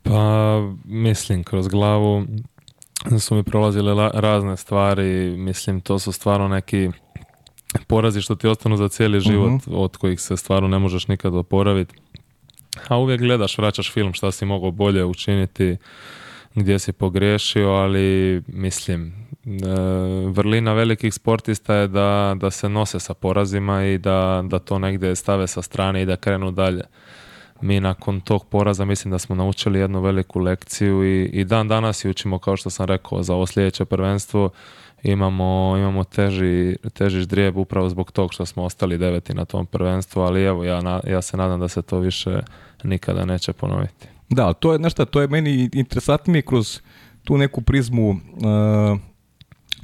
Speaker 2: Pa, mislim, kroz glavu su mi prolazile razne stvari, mislim, to su stvarno neki porazi što ti ostanu za cijeli život mhm. od kojih se stvarno ne možeš nikad oporaviti. A uvijek gledaš, vraćaš film šta si mogao bolje učiniti, gdje si pogriješio, ali mislim, e, vrlina velikih sportista je da, da se nose sa porazima i da, da to negdje stave sa strane i da krenu dalje. Mi nakon tog poraza mislim da smo naučili jednu veliku lekciju i, i dan danas učimo, kao što sam rekao, za ovo sljedeće prvenstvo imamo, imamo teži, teži ždrijeb upravo zbog tog što smo ostali deveti na tom prvenstvu, ali evo ja, ja se nadam da se to više nikada neće ponoviti.
Speaker 1: Da, to je nešto, to je meni interesantnije kroz tu neku prizmu e,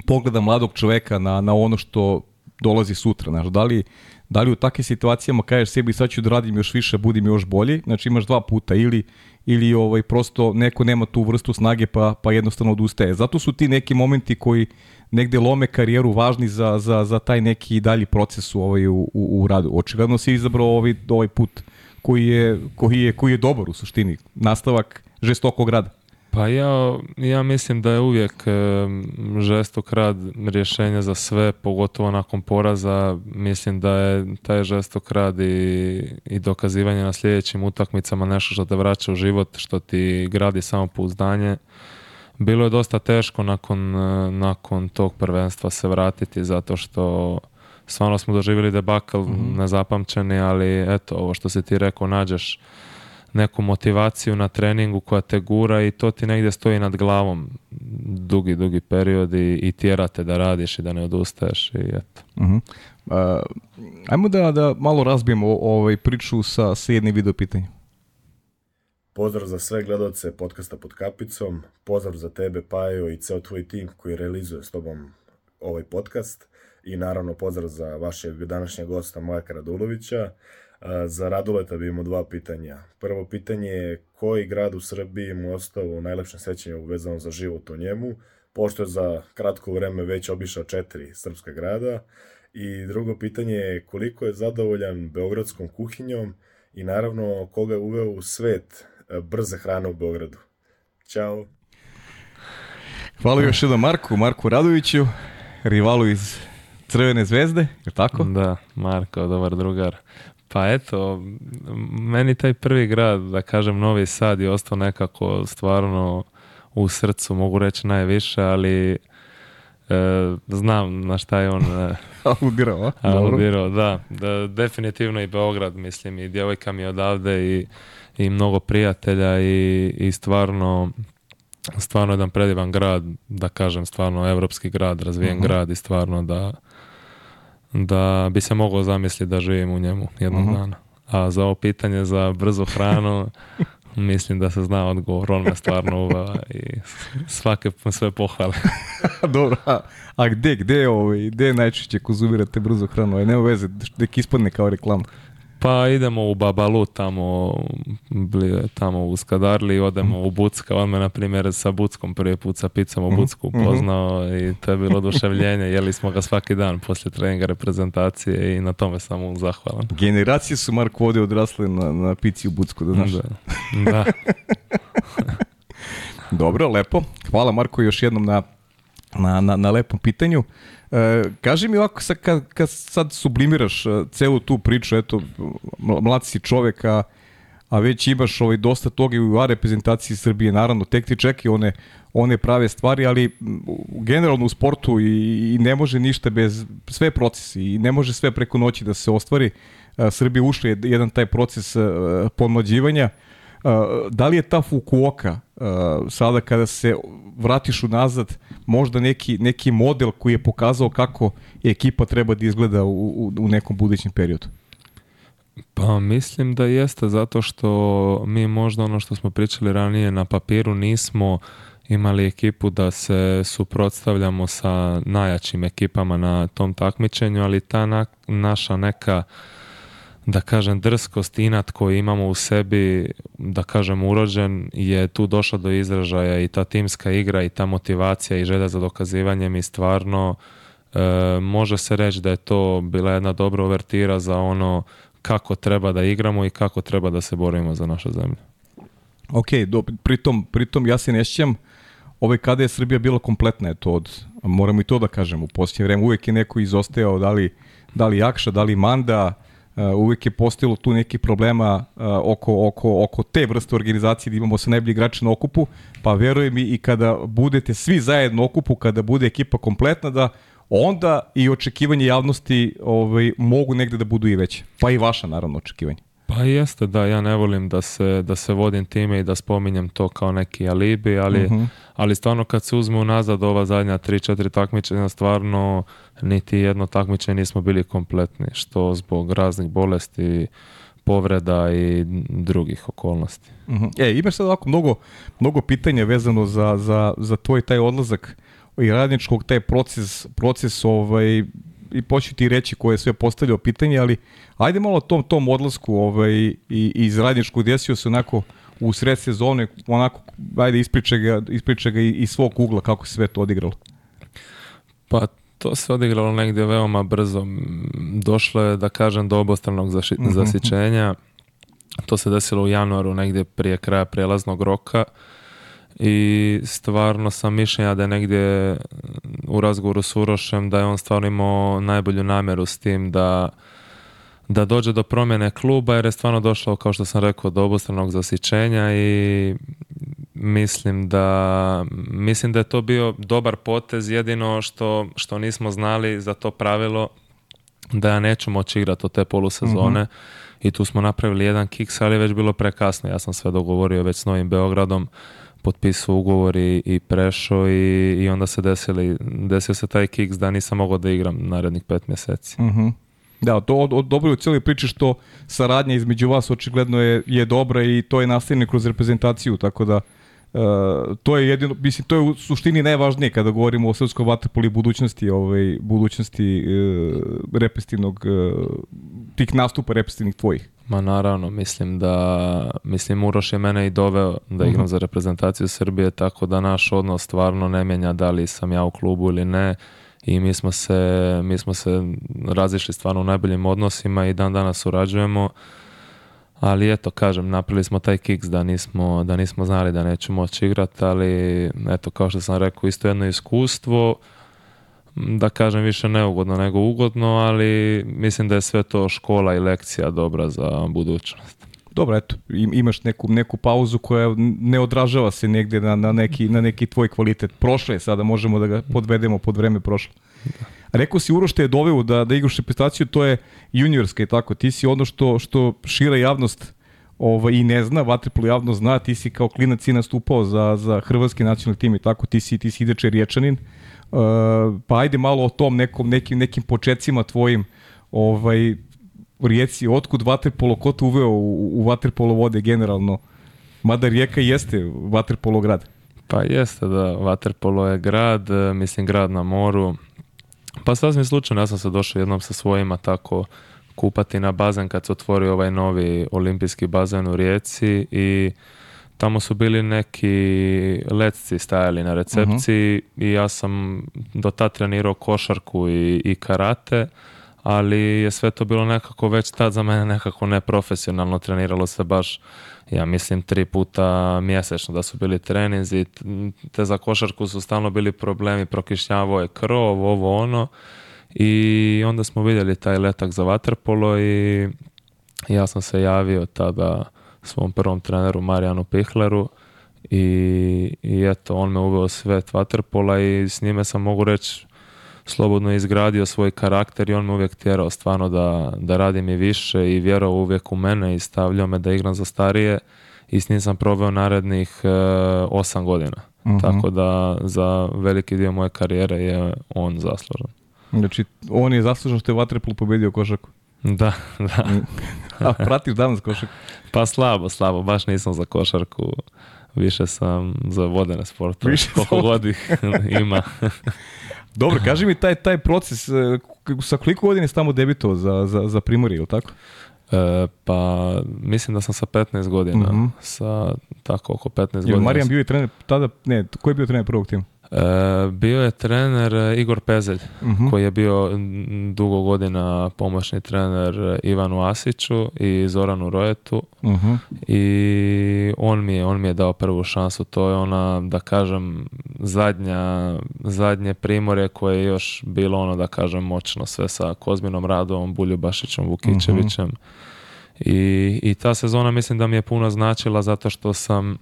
Speaker 1: pogleda mladog čoveka na, na ono što dolazi sutra, da li, da li u takvim situacijama kažeš sebi sad ću da radim još više, budim još bolji, znači imaš dva puta ili ili ovaj prosto neko nema tu vrstu snage pa pa jednostavno odustaje. Zato su ti neki momenti koji negde lome karijeru važni za, za, za taj neki dalji proces u, ovaj, u, u, radu. Očigledno si izabrao ovaj, ovaj put koji je, koji, je, koji je dobar u suštini, nastavak žestokog rada.
Speaker 2: Pa ja, ja mislim da je uvijek žestok rad rješenja za sve, pogotovo nakon poraza. Mislim da je taj žestok rad i, i dokazivanje na sljedećim utakmicama nešto što te vraća u život, što ti gradi samopouzdanje. pouzdanje bilo je dosta teško nakon, e, nakon tog prvenstva se vratiti zato što stvarno smo doživjeli debakl mm-hmm. nezapamćeni, ali eto, ovo što si ti rekao, nađeš neku motivaciju na treningu koja te gura i to ti negdje stoji nad glavom dugi, dugi period i, i te da radiš i da ne odustaješ i eto.
Speaker 1: Mhm. E, ajmo da, da malo razbijemo ovaj priču sa, sa jednim video pitanjem.
Speaker 3: Pozdrav za sve gledalce podcasta pod kapicom, pozdrav za tebe Pajo i ceo tvoj tim koji realizuje s tobom ovaj podcast i naravno pozdrav za vašeg današnjeg gosta Majka Radulovića. Za Raduleta bi imao dva pitanja. Prvo pitanje je koji grad u Srbiji mu ostao najlepše sećanje vezano za život u njemu, pošto je za kratko vreme već obišao četiri srpska grada. I drugo pitanje je koliko je zadovoljan beogradskom kuhinjom i naravno koga je uveo u svet E, brza hrana u Beogradu. Ćao.
Speaker 1: Hvala još jednom Marku, Marku Radoviću, rivalu iz Crvene zvezde, je tako?
Speaker 2: Da, Marko, dobar drugar. Pa eto, meni taj prvi grad, da kažem Novi Sad, je ostao nekako stvarno u srcu, mogu reći najviše, ali e, znam na šta je on e, aludirao, da, da, definitivno i Beograd mislim i djevojka mi odavde i i mnogo prijatelja i, i stvarno stvarno jedan predivan grad, da kažem stvarno europski grad, razvijen mhm. grad i stvarno da da bi se mogao zamisliti da živim u njemu jednog mhm. dana. A za ovo pitanje za brzu hranu mislim da se zna odgovor, on me stvarno i svake sve pohvale.
Speaker 1: Dobro, a, gdje, gdje, ovi, ovaj, gdje najčešće konzumirate brzu hranu? Ne veze, nek ispadne kao reklama.
Speaker 2: Pa idemo u Babalu tamo, tamo u Skadarli i odemo mhm. u Bucka. On me, na primjer, sa Buckom prvi put sa picom u mhm. Bucku mhm. upoznao i to je bilo oduševljenje. Jeli smo ga svaki dan poslije treninga reprezentacije i na tome sam mu zahvalan.
Speaker 1: Generacije su Marko ovdje odrasle na, na pici u Bucku, da znaš? Da. Dobro, lepo. Hvala Marko još jednom na, na, na, na lepom pitanju. E, kaži mi ovako, sad, kad, kad sad sublimiraš e, celu tu priču, eto, mlad si čovek, a, već imaš ovaj, dosta toga i u reprezentaciji Srbije, naravno, tek ti čeki one, one prave stvari, ali generalno u sportu i, ne može ništa bez, sve procesi i ne može sve preko noći da se ostvari. E, Srbija ušli je jedan taj proces e, pomlađivanja, da li je ta Fukuoka sada kada se vratiš unazad možda neki, neki model koji je pokazao kako ekipa treba da izgleda u, nekom budućem periodu?
Speaker 2: Pa mislim da jeste zato što mi možda ono što smo pričali ranije na papiru nismo imali ekipu da se suprotstavljamo sa najjačim ekipama na tom takmičenju, ali ta naša neka da kažem drskost, inat koji imamo u sebi, da kažem urođen, je tu došla do izražaja i ta timska igra i ta motivacija i želja za dokazivanjem i stvarno e, može se reći da je to bila jedna dobra overtira za ono kako treba da igramo i kako treba da se borimo za našu zemlju.
Speaker 1: Ok, do, pritom, pritom ja se nešćem, ove kada je Srbija bila kompletna je to od, moramo i to da kažem, u posljednje vrijeme uvijek je neko izostajao, da li, da li Jakša, da li Manda, Uh, Uvijek je postojalo tu neki problema uh, oko, oko, oko te vrste organizacije gdje imamo sve najbolji igrači na okupu, pa verujem i kada budete svi zajedno okupu, kada bude ekipa kompletna da onda i očekivanje javnosti ovaj, mogu negdje da budu i veće. Pa i vaša, naravno, očekivanje.
Speaker 2: Pa jeste, da, ja ne volim da se, da se vodim time i da spominjem to kao neki alibi, ali, mhm. ali stvarno kad se uzme unazad ova zadnja 3-4 takmičenja, stvarno niti jedno takmičenje nismo bili kompletni, što zbog raznih bolesti, povreda i drugih okolnosti.
Speaker 1: Uh-huh. E, imaš sad ovako mnogo, mnogo pitanja vezano za, za, za tvoj taj odlazak i radničkog, taj proces, proces ovaj, i početi reći koje je sve postavljao pitanje, ali ajde malo o tom, tom odlasku ovaj, i, iz radničku desio se onako u sred sezone, onako, ajde ispriče ga, i, svog ugla kako se sve to odigralo.
Speaker 2: Pa to se odigralo negdje veoma brzo. Došlo je, da kažem, do obostranog zaši, mm To se desilo u januaru negdje prije kraja prelaznog roka i stvarno sam mišljenja da je negdje mm, u razgovoru s Urošem da je on stvarno imao najbolju namjeru s tim da da dođe do promjene kluba jer je stvarno došlo, kao što sam rekao, do obostranog zasićenja i mislim da, mislim da je to bio dobar potez, jedino što, što nismo znali za to pravilo da ja neću moći igrati od te polusezone mm i tu smo napravili jedan kiks, ali je već bilo prekasno, ja sam sve dogovorio već s Novim Beogradom potpisao ugovor i, prešao i, i onda se desili, desio se taj kiks da nisam mogao da igram narednih pet mjeseci. Uh
Speaker 1: mhm. Da, to od, dobro u cijeloj priči što saradnja između vas očigledno je, je dobra i to je nastavljeno kroz reprezentaciju, tako da E, to je jedino, mislim, to je u suštini najvažnije kada govorimo o srpskoj vaterpoli budućnosti, ovaj, budućnosti e, e tih nastupa repestinih tvojih.
Speaker 2: Ma naravno, mislim da, mislim Uroš je mene i doveo da mhm. igram za reprezentaciju Srbije, tako da naš odnos stvarno ne mijenja da li sam ja u klubu ili ne i mi smo se, mi smo se razišli stvarno u najboljim odnosima i dan danas surađujemo ali eto kažem napravili smo taj kiks da nismo, da nismo znali da nećemo moći igrati ali eto kao što sam rekao isto jedno iskustvo da kažem više neugodno nego ugodno ali mislim da je sve to škola i lekcija dobra za budućnost dobro,
Speaker 1: eto, imaš neku, neku pauzu koja ne odražava se negdje na, na, neki, na neki tvoj kvalitet. Prošle je sada, možemo da ga podvedemo pod vreme prošle. Rekao si Uroš te je doveo da, da igraš reprezentaciju, to je juniorska i tako. Ti si ono što, što šira javnost ovaj, i ne zna, vaterpolo javnost zna, ti si kao klinac i nastupao za, za hrvatski nacionalni tim i tako, ti si, ti si ideče riječanin. Uh, pa ajde malo o tom nekom, nekim, nekim početcima tvojim ovaj, rijeci, otkud vaterpolo, ko uveo u, u vode generalno? Mada rijeka jeste vaterpolo grad.
Speaker 2: Pa jeste da, vaterpolo je grad, mislim grad na moru, pa sasvim slučajno, ja sam se došao jednom sa svojima tako kupati na bazen kad se otvorio ovaj novi olimpijski bazen u Rijeci i tamo su bili neki letci stajali na recepciji mhm. i ja sam do tad trenirao košarku i, i karate ali je sve to bilo nekako već tad za mene nekako neprofesionalno treniralo se baš ja mislim tri puta mjesečno da su bili treninzi, te za košarku su stalno bili problemi, prokišnjavo je krov, ovo ono i onda smo vidjeli taj letak za vaterpolo i ja sam se javio tada svom prvom treneru Marijanu Pihleru i, i eto, on me uveo svet vaterpola i s njime sam mogu reći slobodno izgradio svoj karakter i on me uvijek tjerao stvarno da, da radim i više i vjerao uvijek u mene i stavljao me da igram za starije i s njim sam proveo narednih e, osam godina. Mhm. Tako da za veliki dio moje karijere je on zaslužen.
Speaker 1: Znači, on je zaslužen što je Vatrepol pobedio košaku.
Speaker 2: Da, da. Mm.
Speaker 1: A pratiš danas košarku?
Speaker 2: Pa slabo, slabo, baš nisam za košarku. Više sam za vodene sportove, koliko godih ima.
Speaker 1: Dobro, kaži mi taj, taj proces, e, sa koliko godina si tamo debito za, za, za Primorje, ili tako?
Speaker 2: E, pa mislim da sam sa 15 godina, mm sa tako oko 15 je, godina.
Speaker 1: Marijan bio i trener tada, ne, koji je bio trener prvog tima?
Speaker 2: E, bio je trener e, Igor Pezelj, mhm. koji je bio dugo godina pomoćni trener e, Ivanu Asiću i Zoranu Rojetu. Mhm. I on mi, je, on mi je dao prvu šansu. To je ona, da kažem, zadnja, zadnje primorje koje je još bilo ono, da kažem, moćno sve sa Kozminom Radovom, Buljubašićem, Vukićevićem. uh mhm. I, I ta sezona mislim da mi je puno značila zato što sam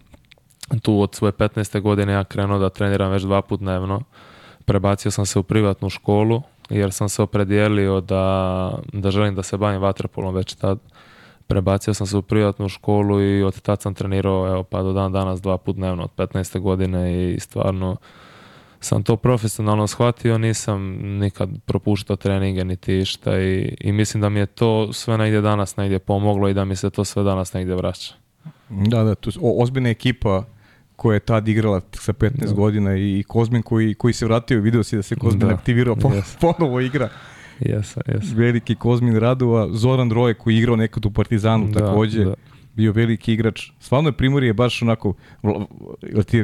Speaker 2: tu od svoje 15. godine ja krenuo da treniram već dva put dnevno. Prebacio sam se u privatnu školu jer sam se opredijelio da, da želim da se bavim vaterpolom već tad. Prebacio sam se u privatnu školu i od tad sam trenirao evo, pa do dan danas dva put dnevno od 15. godine i stvarno sam to profesionalno shvatio, nisam nikad propuštao treninge niti išta i, i mislim da mi je to sve negdje danas negdje pomoglo i da mi se to sve danas negdje vraća.
Speaker 1: Da, da, tu, o, ozbiljna ekipa koja je tad igrala sa 15 godina i Kozmin koji, koji se vratio i vidio si da se Kozmin da. aktivirao, po, yes. ponovo igra.
Speaker 2: Jesam, jesam.
Speaker 1: Veliki Kozmin Radova, Zoran Roje koji je igrao nekad u Partizanu također bio veliki igrač. Stvarno je Primorje baš onako... Eh,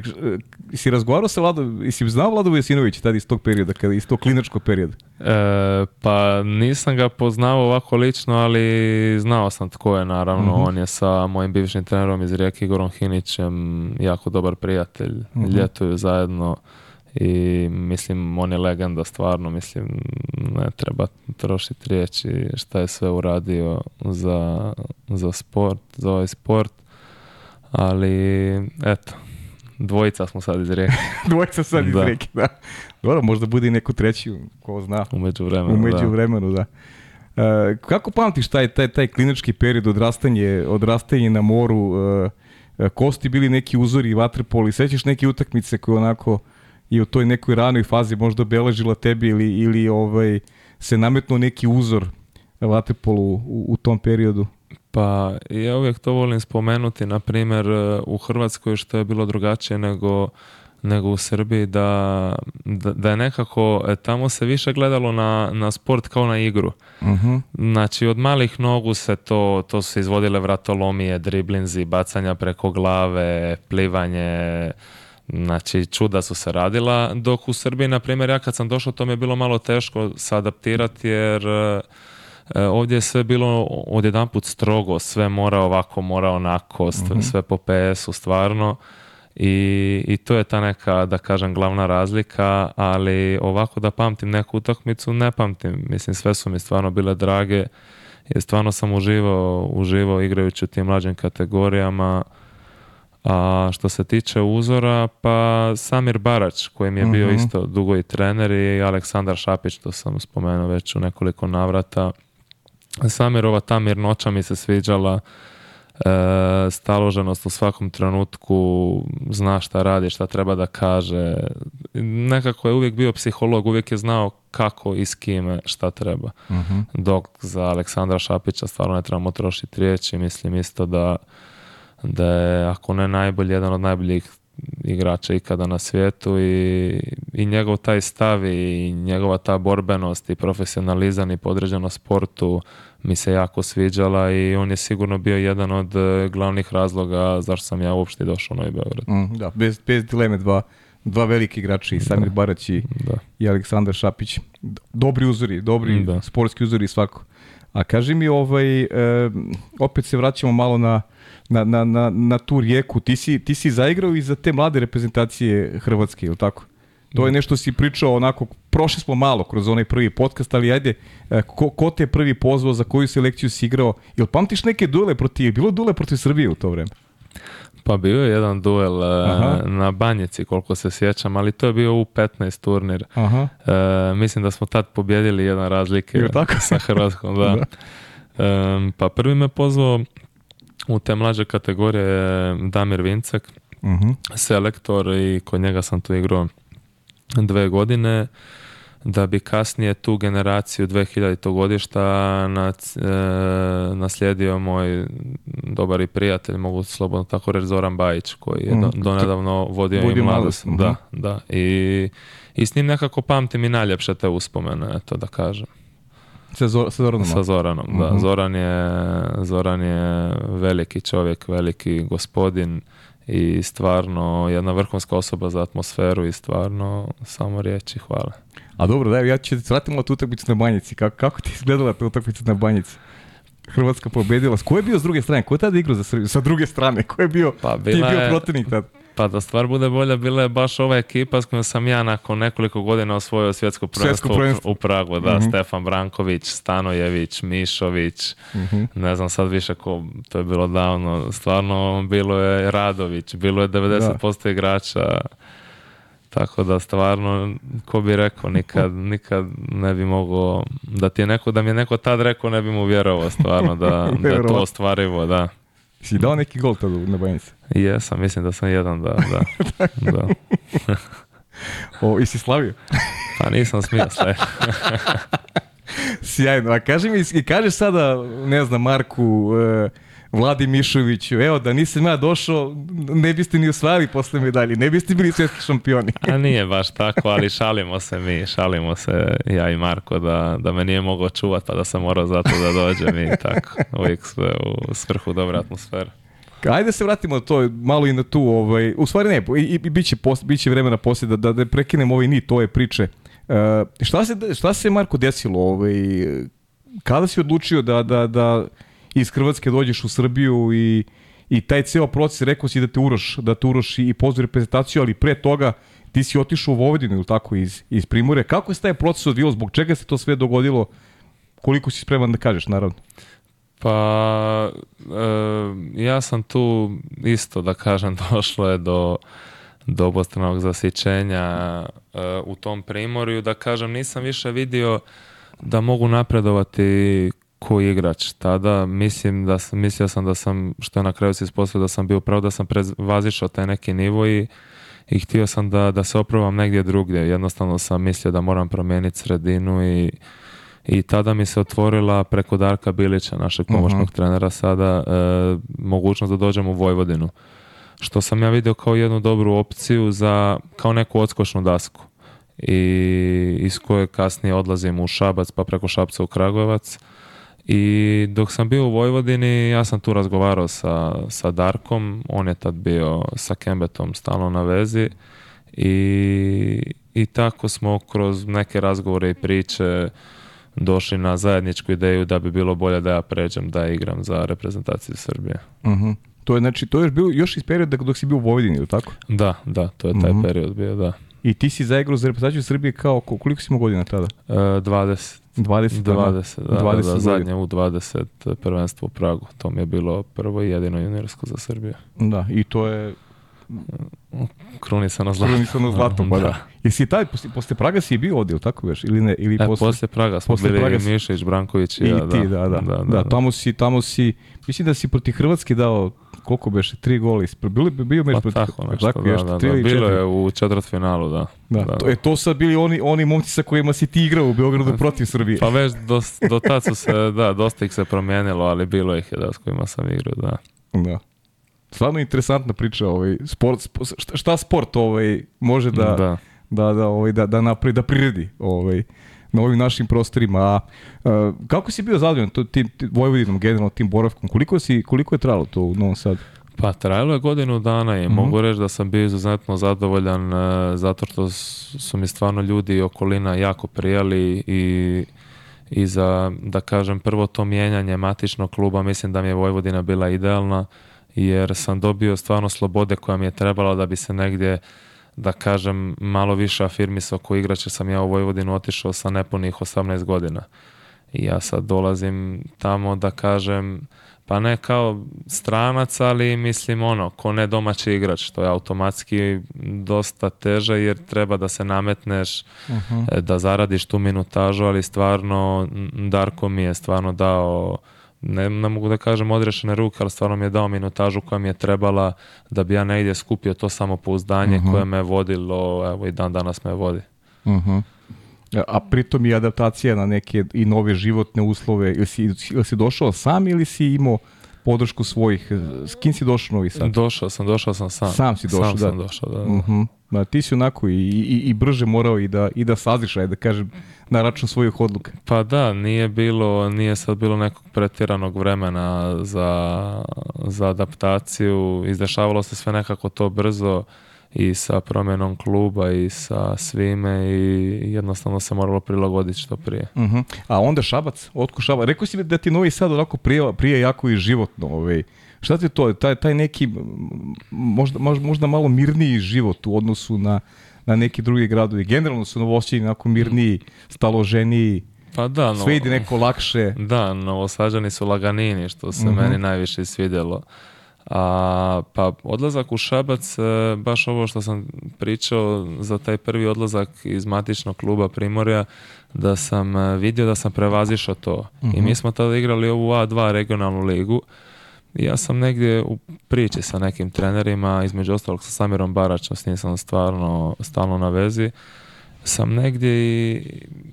Speaker 1: si razgovarao sa Vlado, jesi znao Vlado Vesinović tada iz tog perioda, kada, iz tog klinačkog perioda? E,
Speaker 2: pa nisam ga poznao ovako lično, ali znao sam tko je naravno. Mhm. On je sa mojim bivšim trenerom iz Rijeke Igorom Hinićem jako dobar prijatelj. Uh Ljetuju zajedno i mislim on je legenda stvarno mislim ne treba trošiti riječi šta je sve uradio za, za sport za ovaj sport ali eto dvojica smo sad iz Rijeke
Speaker 1: dvojica sad iz da. da dobro možda bude i neku treću ko zna
Speaker 2: umeđu vremenu umeđu da. vremenu da
Speaker 1: e, kako pamtiš taj, taj, taj klinički period odrastanje, odrastanje na moru e, e, kosti bili neki uzori vatrpoli, sećaš neke utakmice koje onako i u toj nekoj ranoj fazi možda beležila tebi ili, ili ovaj, se nametnuo neki uzor Vatepolu u, u tom periodu?
Speaker 2: Pa ja uvijek to volim spomenuti, na primjer e, u Hrvatskoj što je bilo drugačije nego nego u Srbiji da, da, je nekako e, tamo se više gledalo na, na sport kao na igru. Uh mhm. -huh. Znači od malih nogu se to, to su izvodile vratolomije, driblinzi, bacanja preko glave, plivanje, Znači, čuda su se radila, dok u Srbiji, na primjer, ja kad sam došao, to mi je bilo malo teško se adaptirati, jer e, ovdje je sve bilo odjedanput strogo, sve mora ovako, mora onako, sve, mhm. sve po PS-u, stvarno. I, I to je ta neka, da kažem, glavna razlika, ali ovako da pamtim neku utakmicu, ne pamtim. Mislim, sve su mi stvarno bile drage, jer stvarno sam uživao, uživao igrajući u tim mlađim kategorijama. A što se tiče uzora, pa Samir Barać, koji mi je bio mhm. isto dugo i trener, i Aleksandar Šapić, to sam spomenuo već u nekoliko navrata. Samirova ta mirnoća mi se sviđala, e, staloženost u svakom trenutku, zna šta radi, šta treba da kaže. Nekako je uvijek bio psiholog, uvijek je znao kako i s kime šta treba. Mhm. Dok za Aleksandra Šapića stvarno ne trebamo trošiti riječi, mislim isto da da je ako ne najbolji, jedan od najboljih igrača ikada na svijetu i, i njegov taj stav i njegova ta borbenost i profesionalizam i podređeno sportu mi se jako sviđala i on je sigurno bio jedan od e, glavnih razloga zašto sam ja uopšte došao na Beograd. Mm,
Speaker 1: da, bez, bez dileme dva, dva veliki igrači, Samir da. Barać i, i Aleksandar Šapić. Dobri uzori, dobri sportski uzori svako. A kaži mi, ovaj, e, opet se vraćamo malo na na, na, na, na tu rijeku. Ti si, ti si zaigrao i za te mlade reprezentacije Hrvatske, ili tako? To je mm. nešto si pričao onako, prošli smo malo kroz onaj prvi podcast, ali ajde, e, ko, ko te je prvi pozvao, za koju selekciju si igrao? Jel pamtiš neke duele protiv, bilo duele protiv Srbije u to vreme?
Speaker 2: Pa bio je jedan duel e, na Banjici, koliko se sjećam, ali to je bio U15 turnir. Aha. E, mislim da smo tad pobjedili jedan razlike sa Hrvatskom, da. pa prvi me pozvao u te mlađe kategorije je Damir Vincek, mhm. selektor i kod njega sam tu igrao dve godine da bi kasnije tu generaciju 2000. godišta e, naslijedio moj dobar i prijatelj, mogu slobodno tako reći, Zoran Bajić, koji je do, mhm. donedavno vodio Vodim i mladost. Mhm. Da, da. I, I s njim nekako pamtim i najljepše te uspomene, to da kažem.
Speaker 1: Sa, sa Zoranom?
Speaker 2: Sa Zoranom, da. Mhm. Zoran, je, Zoran je veliki čovjek, veliki gospodin i stvarno jedna vrhunska osoba za atmosferu i stvarno samo riječi hvala.
Speaker 1: A dobro, da, ja ću vratiti malo tu utakmicu na Banjici. Kako, kako ti izgledala ta utakmica na Banjici? Hrvatska pobedila. Ko je bio s druge strane? Ko je tada igrao Sa druge strane? Ko je bio?
Speaker 2: Pa
Speaker 1: ti je bio protivnik tada?
Speaker 2: Pa da stvar bude bolja, bila je baš ova ekipa s kojom sam ja nakon nekoliko godina osvojio svjetsko prvenstvo, u Pragu. Da, mhm. Stefan Branković, Stanojević, Mišović, mhm. ne znam sad više ko, to je bilo davno. Stvarno bilo je Radović, bilo je 90% da. igrača. Tako da stvarno, ko bi rekao, nikad, nikad ne bi mogao, da ti je neko, da mi je neko tad rekao, ne bi mu vjerovao stvarno, da, da je to ostvarivo, da.
Speaker 1: Si dao neki gol tada na sam,
Speaker 2: Jesam, mislim da sam jedan, da, da. da.
Speaker 1: o, i slavio?
Speaker 2: pa nisam smio sve.
Speaker 1: Sjajno, a kaži mi, i kažeš sada, ne znam, Marku, e, Vladi Mišoviću, evo da nisam ja došao, ne biste ni osvajali posle medalje, ne biste bili svjetski šampioni.
Speaker 2: A nije baš tako, ali šalimo se mi, šalimo se ja i Marko da, da me nije mogao čuvat pa da sam morao zato da dođem i tako, uvijek sve u svrhu dobra atmosfera.
Speaker 1: Ajde se vratimo to, malo i na tu, ovaj, u stvari ne, i, i, i bit, će će vremena poslije da, da, da prekinem ovaj nit ove priče. E, šta, se, šta se Marko desilo? Ovaj, kada si odlučio da, da, da iz Hrvatske dođeš u Srbiju i, i taj ceo proces, rekao si da te uroš, da te uroš i pozdrav reprezentaciju, ali pre toga ti si otišao u Vojvodinu ili tako iz, iz Kako se taj proces odvio? zbog čega se to sve dogodilo, koliko si spreman da kažeš naravno?
Speaker 2: Pa, e, ja sam tu isto da kažem došlo je do do obostranog zasićenja e, u tom primorju, da kažem nisam više vidio da mogu napredovati koji igrač. Tada mislim da sam, mislio sam da sam, što je na kraju se ispostavio da sam bio pravo, da sam prevazišao taj neki nivo i, htio sam da, da se oprobam negdje drugdje. Jednostavno sam mislio da moram promijeniti sredinu i, i tada mi se otvorila preko Darka Bilića, našeg mhm. pomoćnog trenera sada, e, mogućnost da dođem u Vojvodinu. Što sam ja vidio kao jednu dobru opciju za, kao neku odskočnu dasku i iz koje kasnije odlazim u Šabac pa preko Šapca u Kragujevac i dok sam bio u Vojvodini, ja sam tu razgovarao sa, sa Darkom, on je tad bio sa Kembetom stalno na vezi i, i tako smo kroz neke razgovore i priče došli na zajedničku ideju da bi bilo bolje da ja pređem da igram za reprezentaciju Srbije. uh
Speaker 1: To je znači to je još bio još iz perioda dok si bio u Vojvodini, ili tako?
Speaker 2: Da, da, to je taj mhm. period bio, da.
Speaker 1: I ti si zaigrao za reprezentaciju Srbije kao koliko si godina tada? E,
Speaker 2: 20. 20, zadnje u 20 prvenstvo u Pragu. To mi je bilo prvo i jedino juniorsko za Srbiju.
Speaker 1: Da, i to je
Speaker 2: Krunisano zlato. Krunisano zlato,
Speaker 1: pa da. Jesi taj, posle, Praga si bio ovdje, tako veš? Ili ne? Ili
Speaker 2: e, posle, Praga smo bili Praga i Mišeć, Branković
Speaker 1: i, i ti, da. Da, da, da, da, Tamo si, tamo si, mislim da si proti Hrvatske dao koliko beš, tri gola
Speaker 2: ispred, bili bi bio među pa tako, nešto, tako, da, da, da, da, bilo je u četvrtfinalu, da. Da,
Speaker 1: da. To, e, to sad bili oni, oni momci sa kojima si ti igrao u Beogradu protiv Srbije.
Speaker 2: Pa već do, do tad su se, da, dosta ih se promijenilo, ali bilo ih je da s kojima sam igrao, da. Da.
Speaker 1: Stvarno interesantna priča, ovaj, sport, šta sport ovaj, može da, da. Da, da, ovaj, da, da napravi, da priredi ovaj, na ovim našim prostorima. A, kako si bio zadovoljan tim, tim Vojvodinom, generalno tim boravkom? Koliko, si, koliko je trajalo to u Novom Sadu?
Speaker 2: Pa trajalo je godinu dana i mhm. mogu reći da sam bio izuzetno zadovoljan e, zato što su mi stvarno ljudi i okolina jako prijali i i za, da kažem, prvo to mijenjanje matičnog kluba, mislim da mi je Vojvodina bila idealna, jer sam dobio stvarno slobode koja mi je trebala da bi se negdje da kažem, malo više afirmisao oko igrač, jer sam ja u Vojvodinu otišao sa nepunih 18 godina. I ja sad dolazim tamo da kažem, pa ne kao stranac, ali mislim ono, ko ne domaći igrač, to je automatski dosta teže jer treba da se nametneš, mhm. e, da zaradiš tu minutažu, ali stvarno Darko mi je stvarno dao ne, mogu da kažem odrešene ruke, ali stvarno mi je dao minutažu koja mi je trebala da bi ja negdje skupio to samopouzdanje uh koje me vodilo, evo i dan danas me vodi. Uh
Speaker 1: A pritom i adaptacija na neke i nove životne uslove, ili si, došao sam ili si imao podršku svojih, s kim si došao novi sad?
Speaker 2: Došao sam, došao sam sam.
Speaker 1: Sam si došao, sam
Speaker 2: da. Sam
Speaker 1: došao, mhm. Ma ti si onako i, i, i brže morao i da, i da saziš, ajde da kažem, na račun svojih odluka.
Speaker 2: Pa da, nije bilo, nije sad bilo nekog pretiranog vremena za, za adaptaciju, izdešavalo se sve nekako to brzo i sa promjenom kluba i sa svime i jednostavno se moralo prilagoditi što prije.
Speaker 1: Mhm. A onda Šabac, otko Šabac, rekao si mi da ti Novi Sad onako prije, prije jako i životno, ovaj, Šta ti to, taj, taj neki možda, možda malo mirniji život u odnosu na, na neki drugi gradovi. Generalno su novosti nekako mirniji, staloženiji, pa da, no, sve ide neko lakše.
Speaker 2: Da, Novosađani su laganini, što se mhm. meni najviše svidjelo. A, pa odlazak u Šabac, e, baš ovo što sam pričao za taj prvi odlazak iz matičnog kluba Primorja, da sam e, vidio da sam prevazišao to. I mhm. mi smo tada igrali ovu A2 regionalnu ligu, ja sam negdje u priči sa nekim trenerima, između ostalog sa Samirom Baračom, s njim sam stvarno stalno na vezi, sam negdje i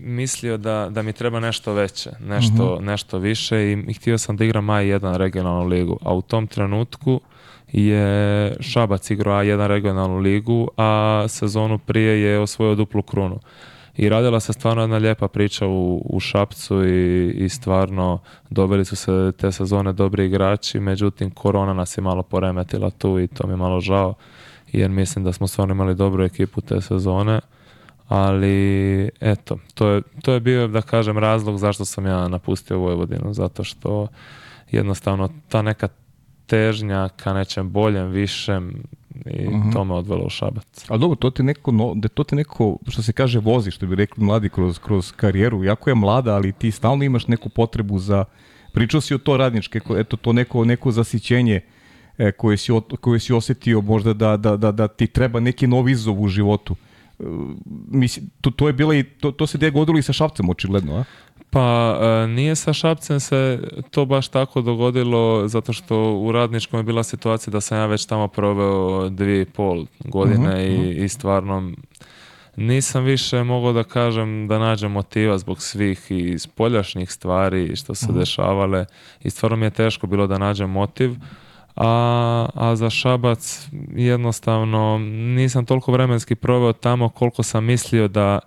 Speaker 2: mislio da, da mi treba nešto veće, nešto, mhm. nešto više i, htio sam da igram A1 regionalnu ligu, a u tom trenutku je Šabac igrao A1 regionalnu ligu, a sezonu prije je osvojio duplu krunu i radila se stvarno jedna lijepa priča u, u Šapcu i, i stvarno dobili su se te sezone dobri igrači, međutim korona nas je malo poremetila tu i to mi je malo žao jer mislim da smo stvarno imali dobru ekipu te sezone ali eto, to je, to je bio da kažem razlog zašto sam ja napustio Vojvodinu, zato što jednostavno ta neka težnja ka nečem boljem, višem, i mhm. to me odvelo u šabac.
Speaker 1: Ali dobro, to ti neko, no, to ti neko, što se kaže, vozi, što bi rekli mladi kroz, kroz karijeru. Jako je mlada, ali ti stalno imaš neku potrebu za... Pričao si o to radničke, eto to neko, neko zasićenje e, koje si, koje si osetio možda da, da, da, da ti treba neki novi izov u životu. E, mislim, to, to je bila i, to, to se dogodilo i sa Šapcem očigledno, a?
Speaker 2: Pa e, nije sa Šapcem se to baš tako dogodilo zato što u Radničkom je bila situacija da sam ja već tamo proveo dvije i pol godine mhm, i, mhm. stvarno nisam više mogao da kažem da nađem motiva zbog svih i spoljašnjih stvari što se mhm. dešavale i stvarno mi je teško bilo da nađem motiv. A, a za Šabac jednostavno nisam toliko vremenski proveo tamo koliko sam mislio da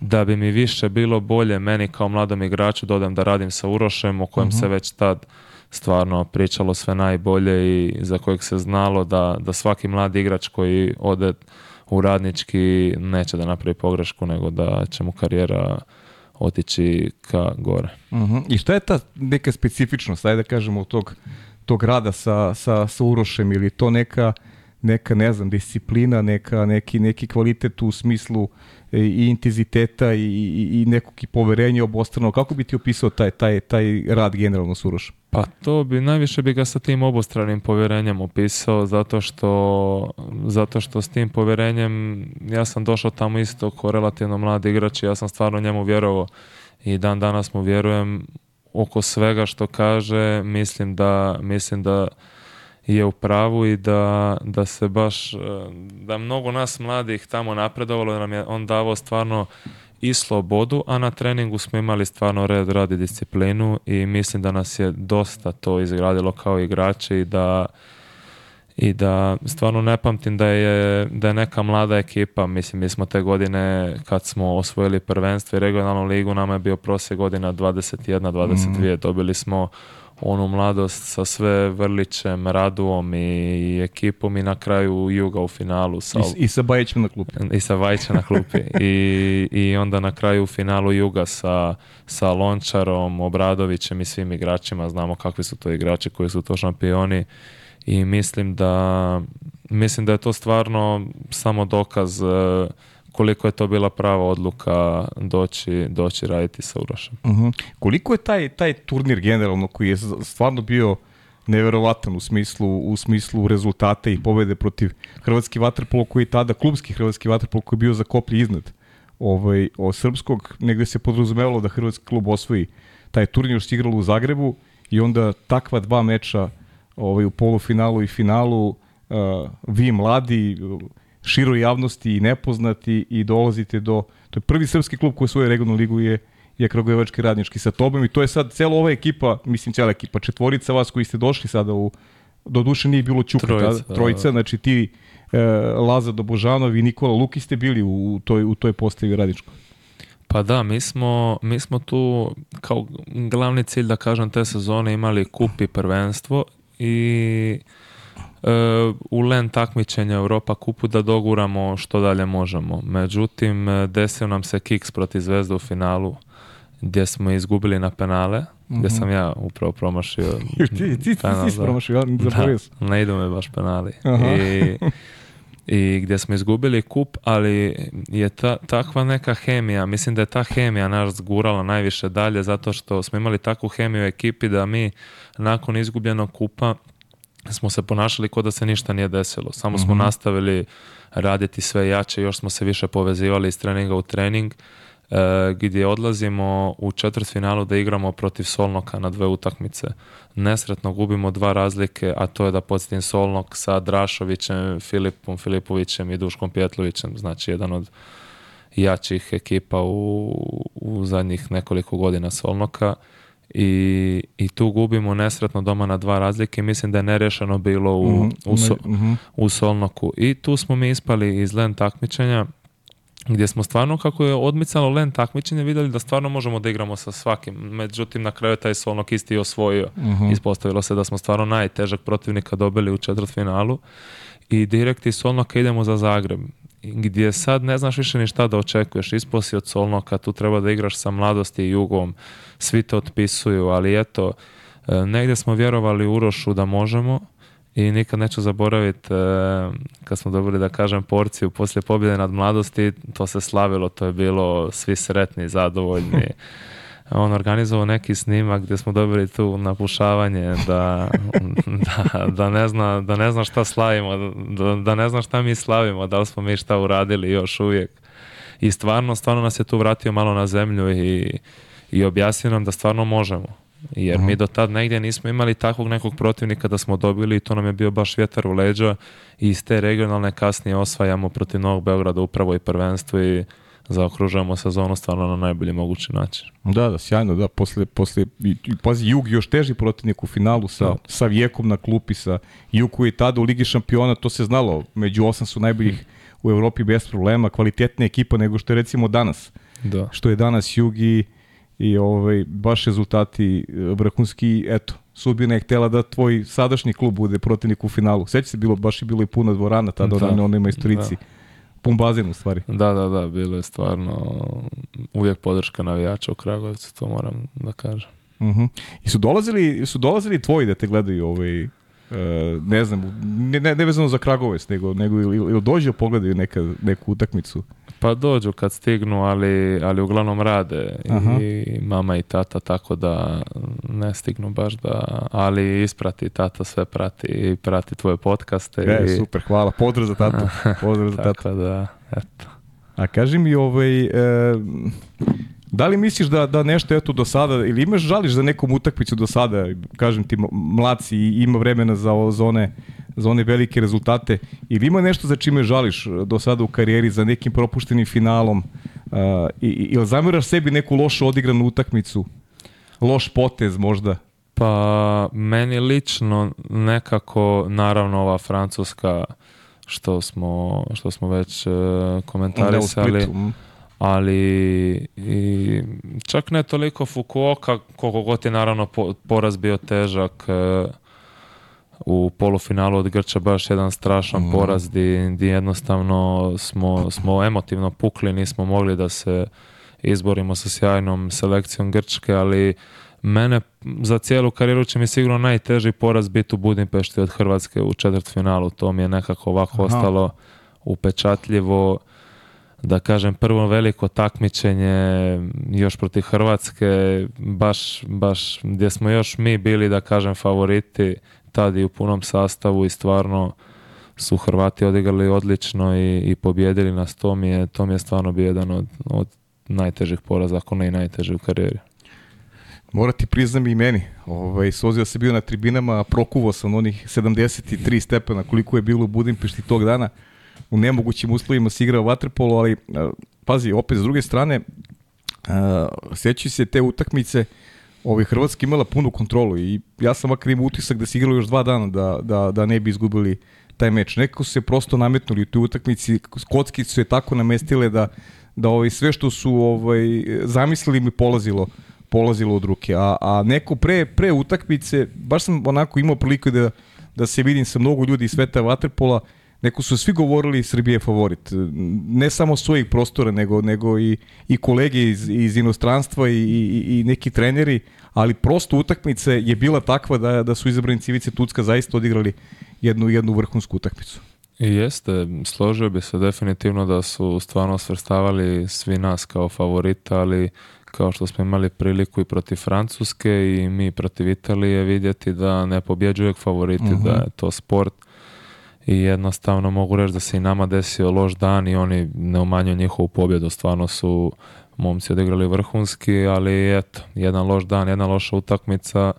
Speaker 2: da bi mi više bilo bolje meni kao mladom igraču dodam da radim sa Urošem o kojem se mhm. već tad stvarno pričalo sve najbolje i za kojeg se znalo da, da svaki mladi igrač koji ode u radnički neće da napravi pogrešku nego da će mu karijera otići ka gore.
Speaker 1: Uh I što je ta neka specifičnost, ajde da kažemo, tog, tog rada sa, sa, sa Urošem ili to neka neka, ne znam, disciplina, neka, neki, neki kvalitet u smislu E, i intenziteta i, i, i nekog i poverenja obostrano. Kako bi ti opisao taj, taj, taj rad generalno
Speaker 2: suroš? Pa to bi, najviše bi ga sa tim obostranim povjerenjem opisao, zato što, zato što s tim povjerenjem ja sam došao tamo isto ko relativno mlad igrač i ja sam stvarno njemu vjerovao i dan danas mu vjerujem oko svega što kaže, mislim da, mislim da je u pravu i da, da se baš, e, da mnogo nas mladih tamo napredovalo, da nam je on davao stvarno i slobodu, a na treningu smo imali stvarno red radi disciplinu i mislim da nas je dosta to izgradilo kao igrači i da i da stvarno ne pamtim da je, da je neka mlada ekipa, mislim mi smo te godine kad smo osvojili prvenstvo i regionalnu ligu, nama je bio prosjek godina 21-22, mm. dobili smo onu mladost sa sve Vrlićem, Raduom i ekipom i na kraju Juga u finalu.
Speaker 1: Sa, I, sa Bajićem na klupi.
Speaker 2: I sa Bajićem na klupi. I, I, onda na kraju u finalu Juga sa, sa Lončarom, Obradovićem i svim igračima. Znamo kakvi su to igrači, koji su to šampioni. I mislim da, mislim da je to stvarno samo dokaz e, koliko je to bila prava odluka doći, doći raditi sa Urošem.
Speaker 1: Uh Koliko je taj, taj turnir generalno koji je stvarno bio neverovatan u smislu u smislu rezultata i pobede protiv Hrvatski vaterpolo koji je tada klubski Hrvatski vaterpolo koji je bio za koplje iznad ovaj o srpskog negde se podrazumevalo da Hrvatski klub osvoji taj turnir još igralo u Zagrebu i onda takva dva meča ovaj u polufinalu i finalu uh, vi mladi široj javnosti i nepoznati i dolazite do... To je prvi srpski klub koji svoju regionalnu ligu je je Kragujevački radnički sa tobom i to je sad cela ova ekipa, mislim cijela ekipa, četvorica vas koji ste došli sada u, do duše nije bilo Ćuka, trojica, znači ti e, Laza Dobožanov i Nikola Luki ste bili u, toj, u toj postavi radničkoj.
Speaker 2: Pa da, mi smo, mi smo tu kao glavni cilj, da kažem, te sezone imali kup prvenstvo i E, u len takmičenja Europa kupu da doguramo što dalje možemo. Međutim, e, desio nam se kiks protiv Zvezde u finalu gdje smo izgubili na penale, gdje mhm. sam ja upravo promašio.
Speaker 1: ti, ti, promašio,
Speaker 2: ne idu me baš penali. I, gdje smo izgubili kup, ali je takva neka hemija, mislim da je ta hemija nas zgurala najviše dalje zato što smo imali takvu hemiju u ekipi da mi nakon izgubljenog kupa smo se ponašali kao da se ništa nije desilo. Samo smo mhm. nastavili raditi sve jače, još smo se više povezivali iz treninga u trening, e, gdje odlazimo u četvrt finalu da igramo protiv Solnoka na dve utakmice. Nesretno gubimo dva razlike, a to je da podsjetim Solnok sa Drašovićem, Filipom Filipovićem i Duškom Pjetlovićem, znači jedan od jačih ekipa u, u zadnjih nekoliko godina Solnoka i, i tu gubimo nesretno doma na dva razlike. Mislim da je nerešeno bilo u, mm u, Solnoku. I tu smo mi ispali iz len takmičenja gdje smo stvarno kako je odmicalo len takmičenje vidjeli da stvarno možemo da igramo sa svakim. Međutim, na kraju taj Solnok isti je osvojio. Mhm. Ispostavilo se da smo stvarno najtežak protivnika dobili u četvrtfinalu i direkt iz Solnoka idemo za Zagreb gdje sad ne znaš više ni šta da očekuješ. Ispao si od Solnoka, tu treba da igraš sa mladosti i jugom. Svi to otpisuju, ali eto, e, negdje smo vjerovali Urošu da možemo i nikad neću zaboraviti e, kad smo dobili, da kažem, porciju poslije pobjede nad mladosti, to se slavilo, to je bilo svi sretni, zadovoljni. on organizovao neki snimak gdje smo dobili tu napušavanje da, da, ne, zna, da ne zna šta slavimo, da, da ne zna šta mi slavimo, da li smo mi šta uradili još uvijek. I stvarno, stvarno nas je tu vratio malo na zemlju i, i objasnio nam da stvarno možemo. Jer mi mhm. do tad negdje nismo imali takvog nekog protivnika da smo dobili i to nam je bio baš vjetar u leđa i iz te regionalne kasnije osvajamo protiv Novog Beograda upravo i prvenstvo i zaokružujemo sezonu stvarno na najbolji mogući način.
Speaker 1: Da, da, sjajno, da, posle, posle pazi, Jug još teži protivnik u finalu sa, sa vijekom na klupi, sa Jug koji je tada u Ligi šampiona, to se znalo, među osam su najboljih u Evropi bez problema, kvalitetna ekipa nego što je recimo danas. Da. Što je danas Jug i, i ovaj, baš rezultati e, vrhunski, eto, sudbina je htjela da tvoj sadašnji klub bude protivnik u finalu. Seća se, bilo, baš je bilo i puno dvorana tada, da. ona, ono ima istorici pun bazin stvari.
Speaker 2: Da, da, da, bilo je stvarno uvijek podrška navijača u Kragovicu, to moram da kažem.
Speaker 1: uh I su dolazili, su dolazili tvoji da te gledaju ovaj, e, ne znam, ne, ne, vezano za Kragovec, nego, nego ili, dođe pogledaju neka, neku utakmicu.
Speaker 2: Pa dođu kad stignu, ali, ali uglavnom rade i mama i tata tako da ne stignu baš da, ali isprati tata sve prati prati tvoje podcaste.
Speaker 1: E,
Speaker 2: i...
Speaker 1: super, hvala, pozdrav za tatu. Pozdrav
Speaker 2: da, eto.
Speaker 1: A kaži mi ovaj, e, da li misliš da, da nešto eto do sada, ili imaš žališ za nekom utakmicu do sada, kažem ti mlad si i ima vremena za, one, za one velike rezultate, ili ima nešto za čime žališ e, do sada u karijeri, za nekim propuštenim finalom, e, i, ili zamiraš sebi neku lošu odigranu utakmicu, loš potez možda?
Speaker 2: Pa meni lično nekako naravno ova francuska što smo, što smo već komentare komentarisali ali i čak ne toliko Fukuoka, koliko god je naravno poraz bio težak e, u polufinalu od Grča baš jedan strašan mhm. poraz di, jednostavno smo, smo emotivno pukli, nismo mogli da se izborimo sa sjajnom selekcijom Grčke, ali mene za cijelu karijeru će mi sigurno najteži poraz biti u Budimpešti od Hrvatske u četvrtfinalu. To mi je nekako ovako ostalo upečatljivo da kažem prvo veliko takmičenje još protiv Hrvatske baš, baš gdje smo još mi bili da kažem favoriti tad i u punom sastavu i stvarno su Hrvati odigrali odlično i, i pobjedili nas to mi je, to mi je stvarno bio jedan od, od najtežih poraza ako ne i najteži u karijeri
Speaker 1: Morati priznam i meni. Ovaj, sozio se bio na tribinama, prokuvao sam onih 73 stepena koliko je bilo u Budimpešti tog dana u nemogućim uslovima se igrao vaterpolo, ali e, pazi, opet s druge strane, e, sveći se te utakmice, ovaj, Hrvatska imala punu kontrolu i ja sam makar imao utisak da se igralo još dva dana da, da, da ne bi izgubili taj meč. Nekako su se prosto nametnuli u toj utakmici, kocki su je tako namestile da, da ovaj, sve što su ovaj, zamislili mi polazilo polazilo od ruke. A, a neko pre, pre utakmice, baš sam onako imao priliku da, da se vidim sa mnogo ljudi iz sveta Vaterpola, neko su svi govorili Srbije je favorit. Ne samo svojih prostora, nego, nego i, i kolege iz, iz inostranstva i, i, i neki treneri, ali prosto utakmice je bila takva da, da su izabrani Ivice Tucka zaista odigrali jednu, jednu vrhunsku utakmicu.
Speaker 2: I jeste, složio bi se definitivno da su stvarno svrstavali svi nas kao favorita, ali kao što smo imali priliku i protiv Francuske i mi protiv Italije vidjeti da ne pobjeđuje favoriti, da mhm. je to sport i jednostavno mogu reći da se i nama desio loš dan i oni ne umanjuju njihovu pobjedu, stvarno su momci odigrali vrhunski, ali eto, jedan loš dan, jedna loša utakmica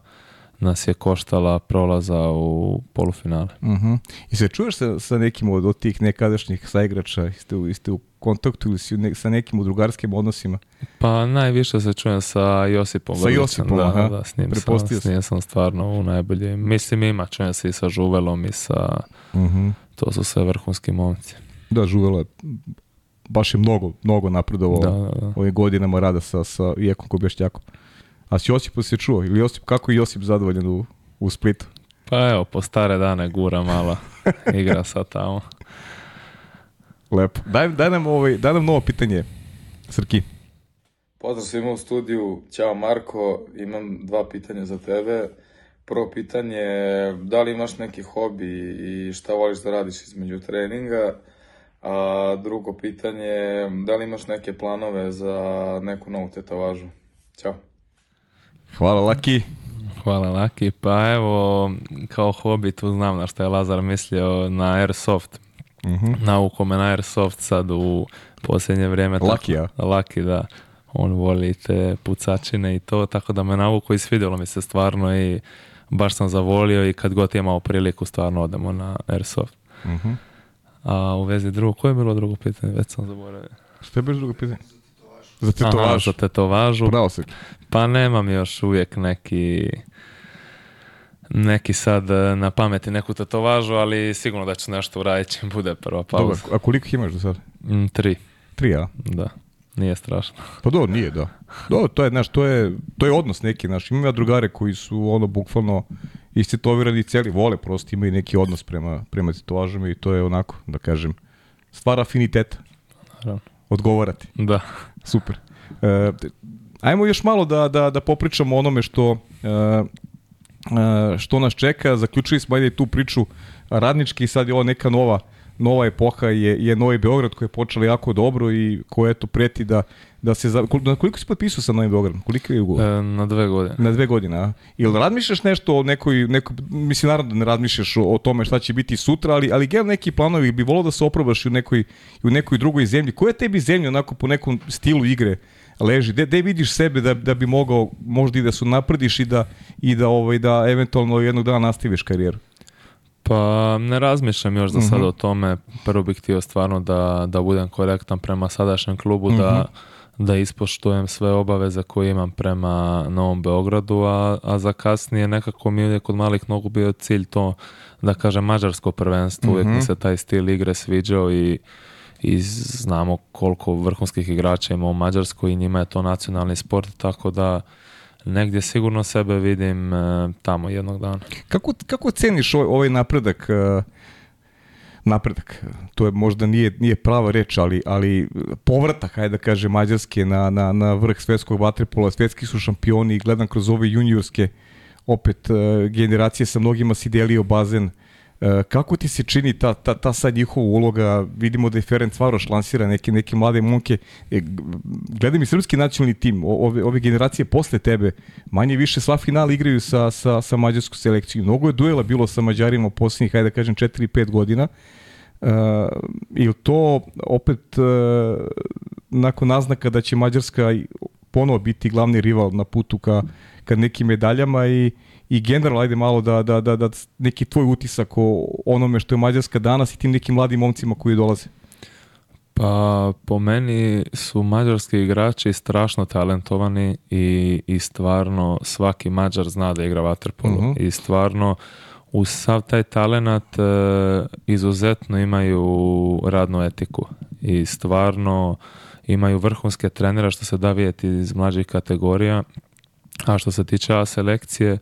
Speaker 2: nas je koštala prolaza u polufinale.
Speaker 1: Uh I se čuješ sa, sa nekim od, tih nekadašnjih saigrača, isti u kontaktu ili sa nekim u drugarskim odnosima?
Speaker 2: Pa najviše se čujem sa Josipom.
Speaker 1: Sa Josipom, da,
Speaker 2: s njim, sam, sam stvarno u najbolje. Mislim ima, čujem se i sa Žuvelom i sa... Uh To su sve vrhunski momci.
Speaker 1: Da, Žuvelo je baš je mnogo, mnogo napredovao da, ovim godinama rada sa, sa Jekom Kobjašnjakom. A s Josipom se čuo? Ili Josip, kako je Josip zadovoljan u, u Splitu?
Speaker 2: Pa evo, po stare dane gura mala igra sa tamo.
Speaker 1: Lepo. Daj, daj, nam, ovaj, nam novo pitanje, Srki.
Speaker 4: Pozdrav svima u studiju, ćao Marko, imam dva pitanja za tebe. Prvo pitanje je da li imaš neki hobi i šta voliš da radiš između treninga? A drugo pitanje je da li imaš neke planove za neku novu tetovažu? Ćao.
Speaker 1: Hvala Laki.
Speaker 2: Hvala Laki. Pa evo, kao hobi tu znam na što je Lazar mislio na Airsoft Mhm. Nauko me na Airsoft sad u posljednje vrijeme. Lucky da. On voli te pucačine i to, tako da me nauko i svidjelo mi se stvarno i baš sam zavolio i kad god imamo priliku stvarno odemo na Airsoft. Mhm. A u vezi drugo, koje je bilo drugo pitanje? Već sam zaboravio.
Speaker 1: Što je bilo drugo pitanje?
Speaker 2: Za tetovažu. za tetovažu. Pa nemam još uvijek neki neki sad e, na pameti neku tatovažu, ali sigurno da ću nešto uraditi će bude prva pauza.
Speaker 1: a koliko imaš do sada? Mm,
Speaker 2: tri.
Speaker 1: Tri, a?
Speaker 2: Da. Nije strašno.
Speaker 1: Pa dobro, nije, da. Dobro, to je, to je, to je odnos neki, znaš, imam ja drugare koji su, ono, bukvalno i cijeli, vole prosto, imaju neki odnos prema, prema i to je onako, da kažem, stvar afiniteta. Naravno. Odgovarati.
Speaker 2: Da.
Speaker 1: Super. E, ajmo još malo da, da, da popričamo onome što, e, E, što nas čeka. Zaključili smo ajde tu priču radnički i sad je ova neka nova nova epoha je, je Novi Beograd koji je počeo jako dobro i koji eto preti da, da se... Za... Na koliko si potpisao sa Novim Beogradom? Koliko je ugovor? E,
Speaker 2: na dve godine.
Speaker 1: Na dve
Speaker 2: godine,
Speaker 1: Jel razmišljaš nešto o nekoj, Mislim, naravno da ne razmišljaš o, tome šta će biti sutra, ali, ali gel neki planovi bi volo da se oprobaš u nekoj, u nekoj drugoj zemlji. Koja je tebi zemlja onako po nekom stilu igre? leži, gde, vidiš sebe da, da bi mogao možda i da se naprediš i da, i da, ovaj, da eventualno jednog dana nastaviš karijeru?
Speaker 2: Pa ne razmišljam još za sada mhm. o tome. Prvo bih htio stvarno da, da budem korektan prema sadašnjem klubu, da, mhm. da ispoštujem sve obaveze koje imam prema Novom Beogradu, a, a za kasnije nekako mi je kod malih nogu bio cilj to, da kažem, mađarsko prvenstvo. Uvijek mi mhm. se taj stil igre sviđao i i znamo koliko vrhunskih igrača ima u Mađarskoj i njima je to nacionalni sport, tako da negdje sigurno sebe vidim e, tamo jednog dana.
Speaker 1: Kako, kako ceniš ovaj, napredak? E, napredak, to je možda nije, nije prava reč, ali, ali povratak, hajde da kaže, Mađarske na, na, na vrh svetskog vatrepola, svjetski su šampioni i gledam kroz ove juniorske opet e, generacije sa mnogima si delio bazen, E, kako ti se čini ta, ta, ta sad njihova uloga? Vidimo da je Ferenc Varoš lansira neke, neke mlade monke. E, gledam i srpski nacionalni tim, ove, ove generacije posle tebe, manje više sva finala igraju sa, sa, sa mađarskom selekcijom. Mnogo je duela bilo sa mađarima u posljednjih, hajde da kažem, 4-5 godina. E, to opet e, nakon naznaka da će Mađarska ponovo biti glavni rival na putu ka, ka nekim medaljama i i generalno ajde malo da, da, da, da neki tvoj utisak o onome što je Mađarska danas i tim nekim mladim momcima koji dolaze.
Speaker 2: Pa po meni su mađarski igrači strašno talentovani i, i stvarno svaki Mađar zna da igra vaterpolo mhm. i stvarno uz sav taj talent e, izuzetno imaju radnu etiku i stvarno imaju vrhunske trenera što se da vidjeti iz mlađih kategorija a što se tiče selekcije,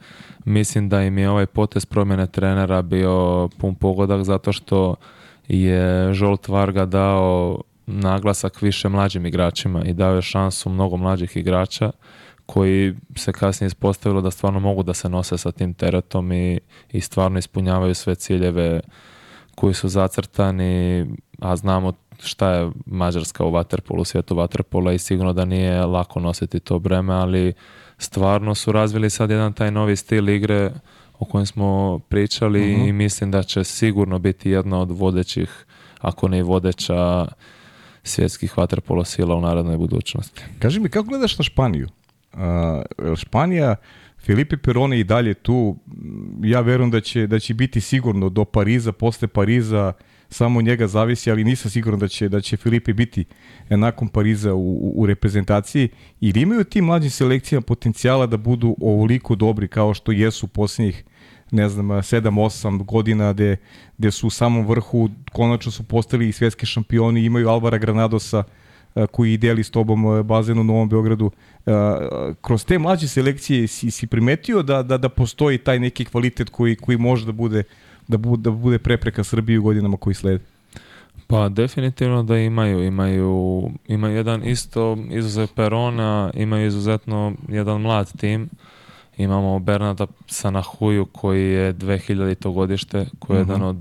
Speaker 2: mislim da im je ovaj potez promjene trenera bio pun pogodak zato što je Žolt Varga dao naglasak više mlađim igračima i dao je šansu mnogo mlađih igrača koji se kasnije ispostavilo da stvarno mogu da se nose sa tim teretom i, i stvarno ispunjavaju sve ciljeve koji su zacrtani, a znamo šta je Mađarska u Waterpolu, u svijetu Waterpola i sigurno da nije lako nositi to breme, ali stvarno su razvili sad jedan taj novi stil igre o kojem smo pričali i mhm. mislim da će sigurno biti jedna od vodećih, ako ne i vodeća svjetskih vaterpolo sila u narodnoj budućnosti.
Speaker 1: Kaži mi, kako gledaš na Španiju? Uh, Španija, Filipe Peroni i dalje tu, ja verujem da će, da će biti sigurno do Pariza, posle Pariza, samo njega zavisi, ali nisam siguran da će, da će Filipe biti e, nakon Pariza u, u, reprezentaciji. Ili imaju ti mlađi selekcija potencijala da budu ovoliko dobri kao što jesu posljednjih ne znam, 7-8 godina gde, su u samom vrhu, konačno su postali i svjetski šampioni, imaju Alvara Granadosa e, koji deli s tobom e, bazen u Novom Beogradu. Kroz te mlađe selekcije si, si primetio da, da, da postoji taj neki kvalitet koji, koji može da bude da, bude, da bude prepreka Srbiji u godinama koji slede?
Speaker 2: Pa definitivno da imaju, imaju, imaju jedan isto izuzev Perona, imaju izuzetno jedan mlad tim. Imamo Bernarda Sanahuju koji je 2000. godište, koji je jedan mhm. od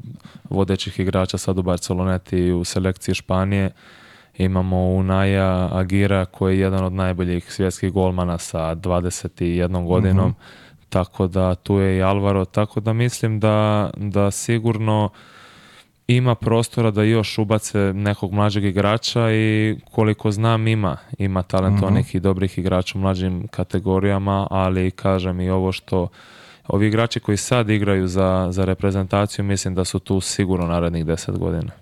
Speaker 2: vodećih igrača sad u Barceloneti i u selekciji Španije. Imamo Unaja Agira koji je jedan od najboljih svjetskih golmana sa 21 godinom. Mhm tako da tu je i Alvaro, tako da mislim da, da sigurno ima prostora da još ubace nekog mlađeg igrača i koliko znam ima, ima talentovnih mhm. i dobrih igrača u mlađim kategorijama, ali kažem i ovo što ovi igrači koji sad igraju za, za reprezentaciju mislim da su tu sigurno narednih deset godina.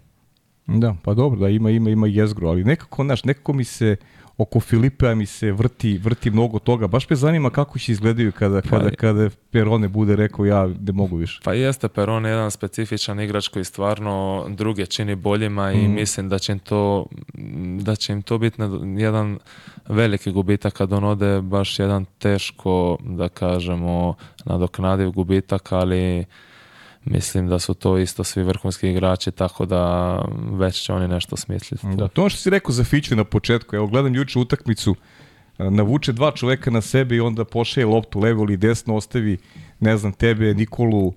Speaker 1: Da, pa dobro, da ima, ima, ima jezgru, ali nekako, naš nekako mi se oko Filipe mi se vrti, vrti mnogo toga. Baš me zanima kako će izgledaju kada, pa kada, kada Perone bude rekao ja ne mogu više.
Speaker 2: Pa jeste Perone jedan specifičan igrač koji stvarno druge čini boljima i mhm. mislim da će to, da će im to biti jedan veliki gubitak kad on ode baš jedan teško da kažemo nadoknadiv gubitak, ali mislim da su to isto svi vrhunski igrači, tako da već će oni nešto smisliti. Da,
Speaker 1: to ono što si rekao za Fiću na početku, evo gledam juče utakmicu, navuče dva čovjeka na sebe i onda pošeje loptu levo ili desno, ostavi, ne znam, tebe, Nikolu,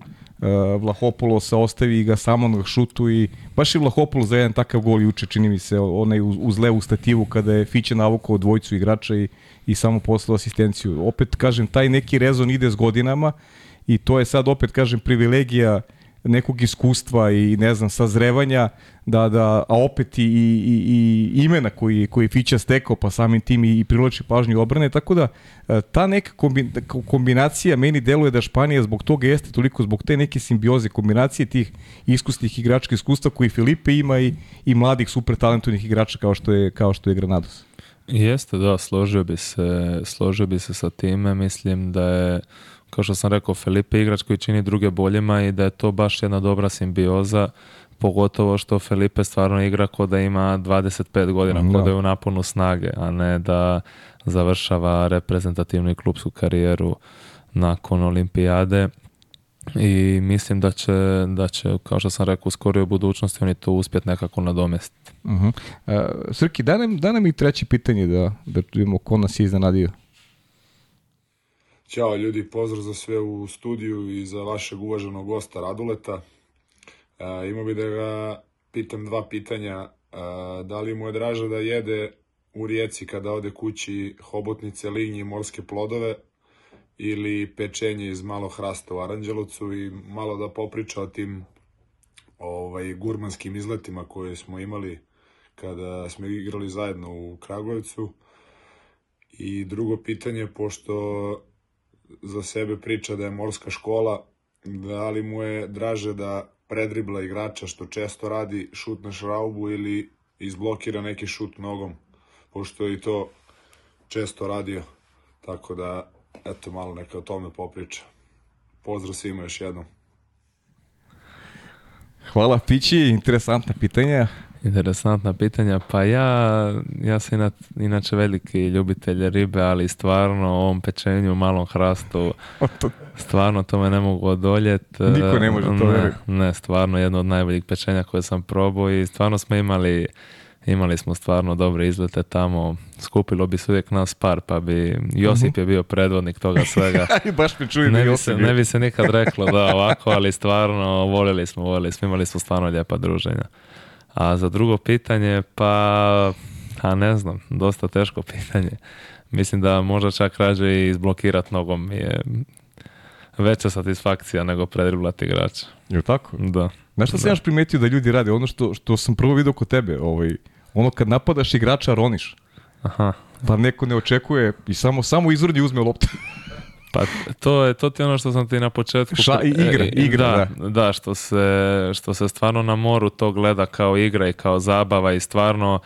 Speaker 1: Vlahopolosa, ostavi ga samo na šutu i baš je Vlahopolos za jedan takav gol juče, čini mi se, onaj uz, levu stativu kada je Fiće navukao dvojicu igrača i, i samo poslao asistenciju. Opet, kažem, taj neki rezon ide s godinama, i to je sad opet, kažem, privilegija nekog iskustva i ne znam sazrevanja da da a opet i i imena koji koji Fića stekao pa samim tim i, i privlači pažnju obrane tako da e, ta neka kombinacija meni deluje da Španija zbog toga jeste toliko zbog te neke simbioze kombinacije tih iskusnih igračkih iskustva koji Filipe ima i i mladih super talentovnih igrača kao što je kao što je Granados.
Speaker 2: Jeste, da, složio bi se, složio bi se sa time, mislim da je kao što sam rekao, Felipe igrač koji čini druge boljima i da je to baš jedna dobra simbioza, pogotovo što Felipe stvarno igra ko da ima 25 godina, ko da je u naponu snage, a ne da završava reprezentativnu i klubsku karijeru nakon olimpijade i mislim da će, da će kao što sam rekao, u skorijoj budućnosti oni to uspjet nekako nadomestiti.
Speaker 1: Uh mhm. e, Srki, daj nam, i treće pitanje da, da vidimo ko nas je iznenadio.
Speaker 5: Ćao ljudi, pozdrav za sve u studiju i za vašeg uvaženog gosta Raduleta. E, imao bi da ga pitam dva pitanja. E, da li mu je draže da jede u rijeci kada ode kući hobotnice, linje i morske plodove ili pečenje iz malo hrasta u Aranđelovcu i malo da popriča o tim ovaj, gurmanskim izletima koje smo imali kada smo igrali zajedno u Kragujevcu. I drugo pitanje, pošto za sebe priča da je morska škola, da li mu je draže da predribla igrača što često radi šut na šraubu ili izblokira neki šut nogom, pošto je i to često radio. Tako da, eto, malo neka o tome popriča. Pozdrav svima još jednom.
Speaker 1: Hvala Pići, interesantna pitanja.
Speaker 2: Interesantna pitanja. Pa ja, ja sam inače veliki ljubitelj ribe, ali stvarno o ovom pečenju, malom hrastu, stvarno to me ne mogu odoljet. Niko
Speaker 1: ne može to
Speaker 2: ne, ne, stvarno jedno od najboljih pečenja koje sam probao i stvarno smo imali Imali smo stvarno dobre izlete tamo, skupilo bi se uvijek nas par, pa bi Josip mhm. je bio predvodnik toga svega.
Speaker 1: baš ne
Speaker 2: bi, se, ne bi se nikad reklo da ovako, ali stvarno volili smo, volili smo, imali smo stvarno lijepa druženja. A za drugo pitanje, pa, a ne znam, dosta teško pitanje. Mislim da možda čak rađe i izblokirat nogom je veća satisfakcija nego predriblat igrača.
Speaker 1: Je tako?
Speaker 2: Da. Znaš što
Speaker 1: sam
Speaker 2: još
Speaker 1: primetio da ljudi rade? Ono što, što sam prvo vidio kod tebe, ovaj, ono kad napadaš igrača, roniš. Aha. Pa neko ne očekuje i samo, samo izvrdi uzme loptu.
Speaker 2: Pa to je, to ti ono što sam ti na početku...
Speaker 1: igra, igra,
Speaker 2: e, da. što, se, što se stvarno na moru to gleda kao igra i kao zabava i stvarno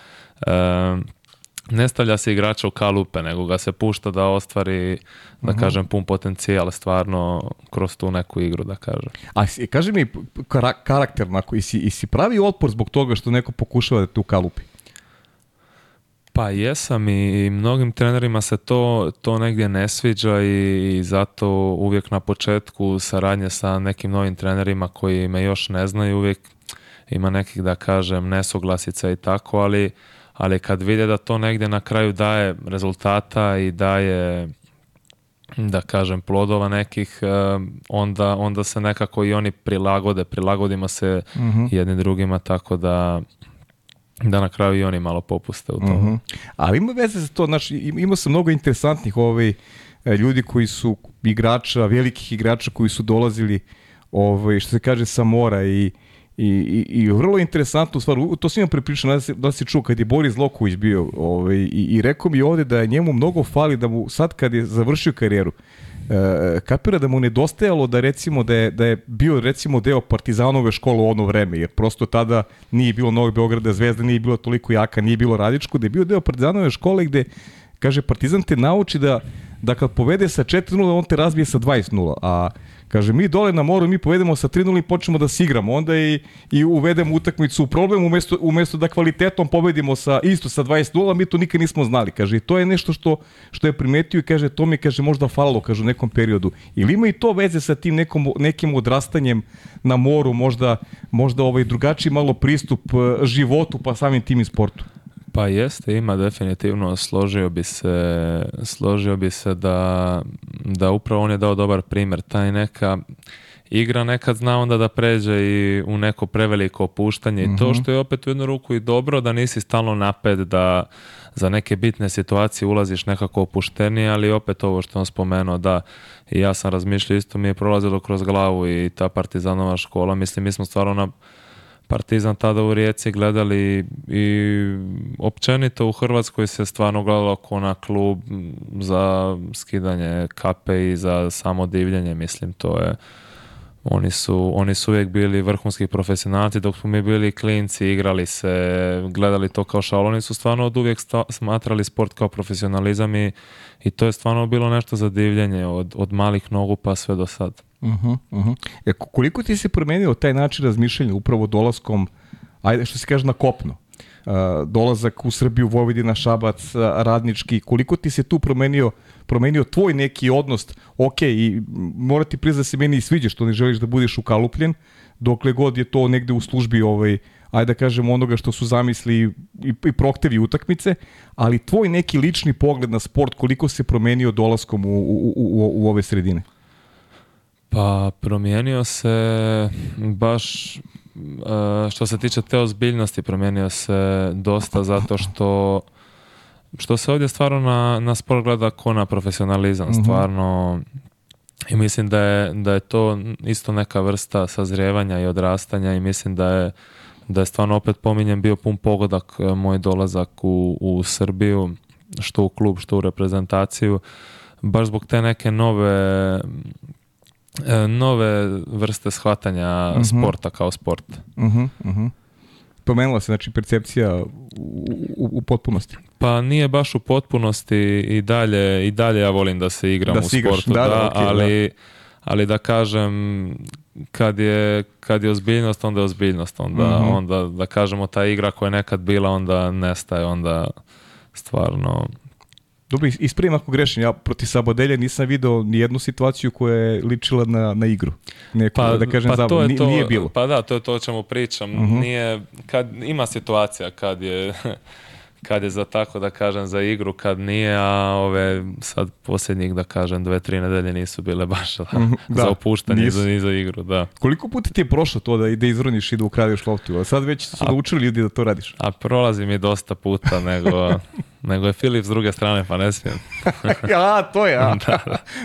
Speaker 2: ne stavlja se igrača u kalupe, nego ga se pušta da ostvari, da mhm. kažem, pun potencijal stvarno kroz tu neku igru, da kažem.
Speaker 1: A kaži mi karakter, i si, i si pravi otpor zbog toga što neko pokušava da te u kalupi?
Speaker 2: Pa jesam i mnogim trenerima se to, to negdje ne sviđa i, zato uvijek na početku saradnje sa nekim novim trenerima koji me još ne znaju uvijek ima nekih da kažem nesuglasica i tako, ali, ali kad vide da to negdje na kraju daje rezultata i daje da kažem plodova nekih eh, onda, onda se nekako i oni prilagode prilagodimo se jednim mhm. jedni drugima tako da da na kraju i oni malo popuste u tom. Mhm.
Speaker 1: Ali ima veze za to, znači imao sam mnogo interesantnih ovaj, e, ljudi koji su igrača, velikih igrača koji su dolazili, ovaj, što se kaže, sa mora i I, i, i vrlo interesantnu stvar, to sam imam da si, da čuo, kad je Boris Loković bio ovaj, i, i rekao mi ovde da je njemu mnogo fali da mu sad kad je završio karijeru, E, kapira da mu nedostajalo da recimo da je, da je bio recimo deo Partizanove škole u ono vreme, jer prosto tada nije bilo Novog Beograda, Zvezda nije bilo toliko jaka, nije bilo Radičko, da je bio deo Partizanove škole gde kaže Partizan te nauči da da kad povede sa 4-0, on te razbije sa 20-0, a Kaže, mi dole na moru, mi povedemo sa 3-0 i počnemo da sigramo, Onda i, i uvedemo utakmicu u problem, umesto, umesto da kvalitetom pobedimo sa, isto sa 20-0, mi to nikad nismo znali. Kaže, to je nešto što, što je primetio i kaže, to mi kaže, možda falalo, kaže, u nekom periodu. Ili ima i to veze sa tim nekom, nekim odrastanjem na moru, možda, možda ovaj drugačiji malo pristup eh, životu, pa samim tim i sportu?
Speaker 2: Pa jeste, ima definitivno, složio bi se, složio bi se da, da upravo on je dao dobar primjer, taj neka igra nekad zna onda da pređe i u neko preveliko opuštanje i to mhm. što je opet u jednu ruku i dobro da nisi stalno napet da za neke bitne situacije ulaziš nekako opuštenije, ali opet ovo što on spomenuo da i ja sam razmišljao isto mi je prolazilo kroz glavu i ta partizanova škola, mislim mi smo stvarno na Partizan tada u Rijeci gledali i općenito u Hrvatskoj se stvarno gledalo ako na klub za skidanje kape i za samo divljenje, mislim to je oni su, su uvijek bili vrhunski profesionalci, dok smo mi bili klinci, igrali se, gledali to kao šal. Oni su stvarno od uvijek smatrali sport kao profesionalizam i, to je stvarno bilo nešto za divljenje od, od malih nogu pa sve do sad.
Speaker 1: Uh -huh, uh koliko ti se promijenio taj način razmišljanja upravo dolaskom, ajde što se kaže, na kopno? dolazak u Srbiju, Vojvodina, Šabac, Radnički, koliko ti se tu promenio, tvoj neki odnos, ok, i mora ti priznati se meni i sviđa što ne želiš da budeš ukalupljen, dokle god je to negde u službi ovaj, ajde da kažem, onoga što su zamisli i, i proktevi utakmice, ali tvoj neki lični pogled na sport, koliko se promijenio dolaskom u, u, u, u ove sredine?
Speaker 2: Pa promijenio se baš E, što se tiče te ozbiljnosti promijenio se dosta zato što što se ovdje stvarno na, na sport ko na profesionalizam, mhm. stvarno i mislim da je, da je to isto neka vrsta sazrijevanja i odrastanja i mislim da je da je stvarno opet pominjem bio pun pogodak e, moj dolazak u, u Srbiju, što u klub, što u reprezentaciju, baš zbog te neke nove E, nove vrste shvatanja
Speaker 1: mhm.
Speaker 2: sporta kao sport.
Speaker 1: Uh se znači percepcija u, u, potpunosti.
Speaker 2: Pa nije baš u potpunosti i dalje i dalje ja volim da se igram u sportu, da, ali ali da kažem kad je, kad je ozbiljnost onda je ozbiljnost onda, onda da kažemo ta igra koja je nekad bila onda nestaje onda stvarno
Speaker 1: dobro, ispravim ako grešim, ja proti sabodelje nisam vidio ni jednu situaciju koja je ličila na, na igru. Neko, pa, da kažem, pa to je to, nije bilo.
Speaker 2: Pa da, to je to o čemu pričam. Mhm. Nije, kad, ima situacija kad je kad je za tako da kažem za igru, kad nije, a ove sad posljednjih da kažem dve, tri nedelje nisu bile baš mhm, da, za opuštanje nisu. za, za igru. Da.
Speaker 1: Koliko puta ti je prošlo to da ide izroniš i da ukradeš loptu? A sad već su a, naučili ljudi da to radiš.
Speaker 2: A prolazi mi dosta puta nego... nego je Filip s druge strane, pa ne smijem.
Speaker 1: a, to je, a.
Speaker 2: da,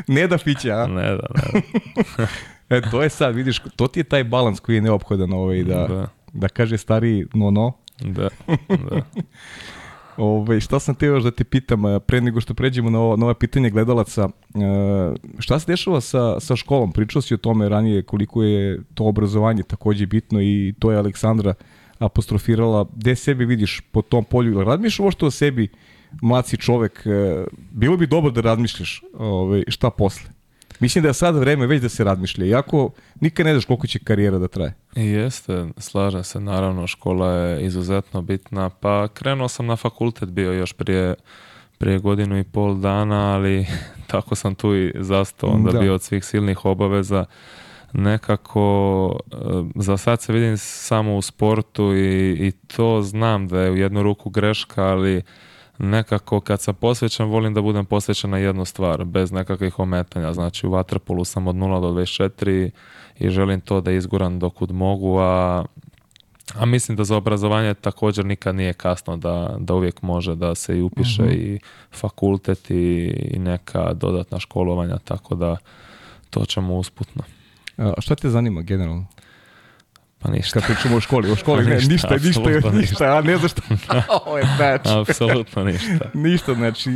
Speaker 1: Ne
Speaker 2: da
Speaker 1: piće, a.
Speaker 2: Ne da, ne
Speaker 1: da. e, to je sad, vidiš, to ti je taj balans koji je neophodan ovaj, da, da. da kaže stari no no.
Speaker 2: Da, da.
Speaker 1: Ove, ovaj, šta sam te još da te pitam, pre nego što pređemo na ovo, na ovo pitanje gledalaca, šta se dešava sa, sa školom? Pričao si o tome ranije koliko je to obrazovanje takođe bitno i to je Aleksandra apostrofirala. Gde sebi vidiš po tom polju? Radmiš ovo što o sebi, mlaci čovek, bilo bi dobro da razmišljaš ovaj, šta posle? Mislim da je sad vreme već da se razmišlja, iako nikad ne znaš koliko će karijera da traje.
Speaker 2: Jeste, slažem se, naravno škola je izuzetno bitna, pa krenuo sam na fakultet bio još prije, prije godinu i pol dana, ali tako sam tu i zastao, onda da. bio od svih silnih obaveza nekako eh, za sad se vidim samo u sportu i, i to znam da je u jednu ruku greška, ali nekako kad sam posvećen volim da budem posvećen na jednu stvar bez nekakvih ometanja. Znači u vaterpolu sam od 0 do 24 i želim to da izguram dokud mogu, a, a mislim da za obrazovanje također nikad nije kasno da, da uvijek može da se i upiše mhm. i fakultet i, neka dodatna školovanja, tako da to ćemo usputno.
Speaker 1: A šta te zanima generalno?
Speaker 2: Pa
Speaker 1: ništa. Kad pričamo o školi, u školi pa ne, ništa, ništa, ništa,
Speaker 2: ništa,
Speaker 1: ništa, a ne znaš
Speaker 2: ovo je znači. Apsolutno ništa.
Speaker 1: ništa, znači,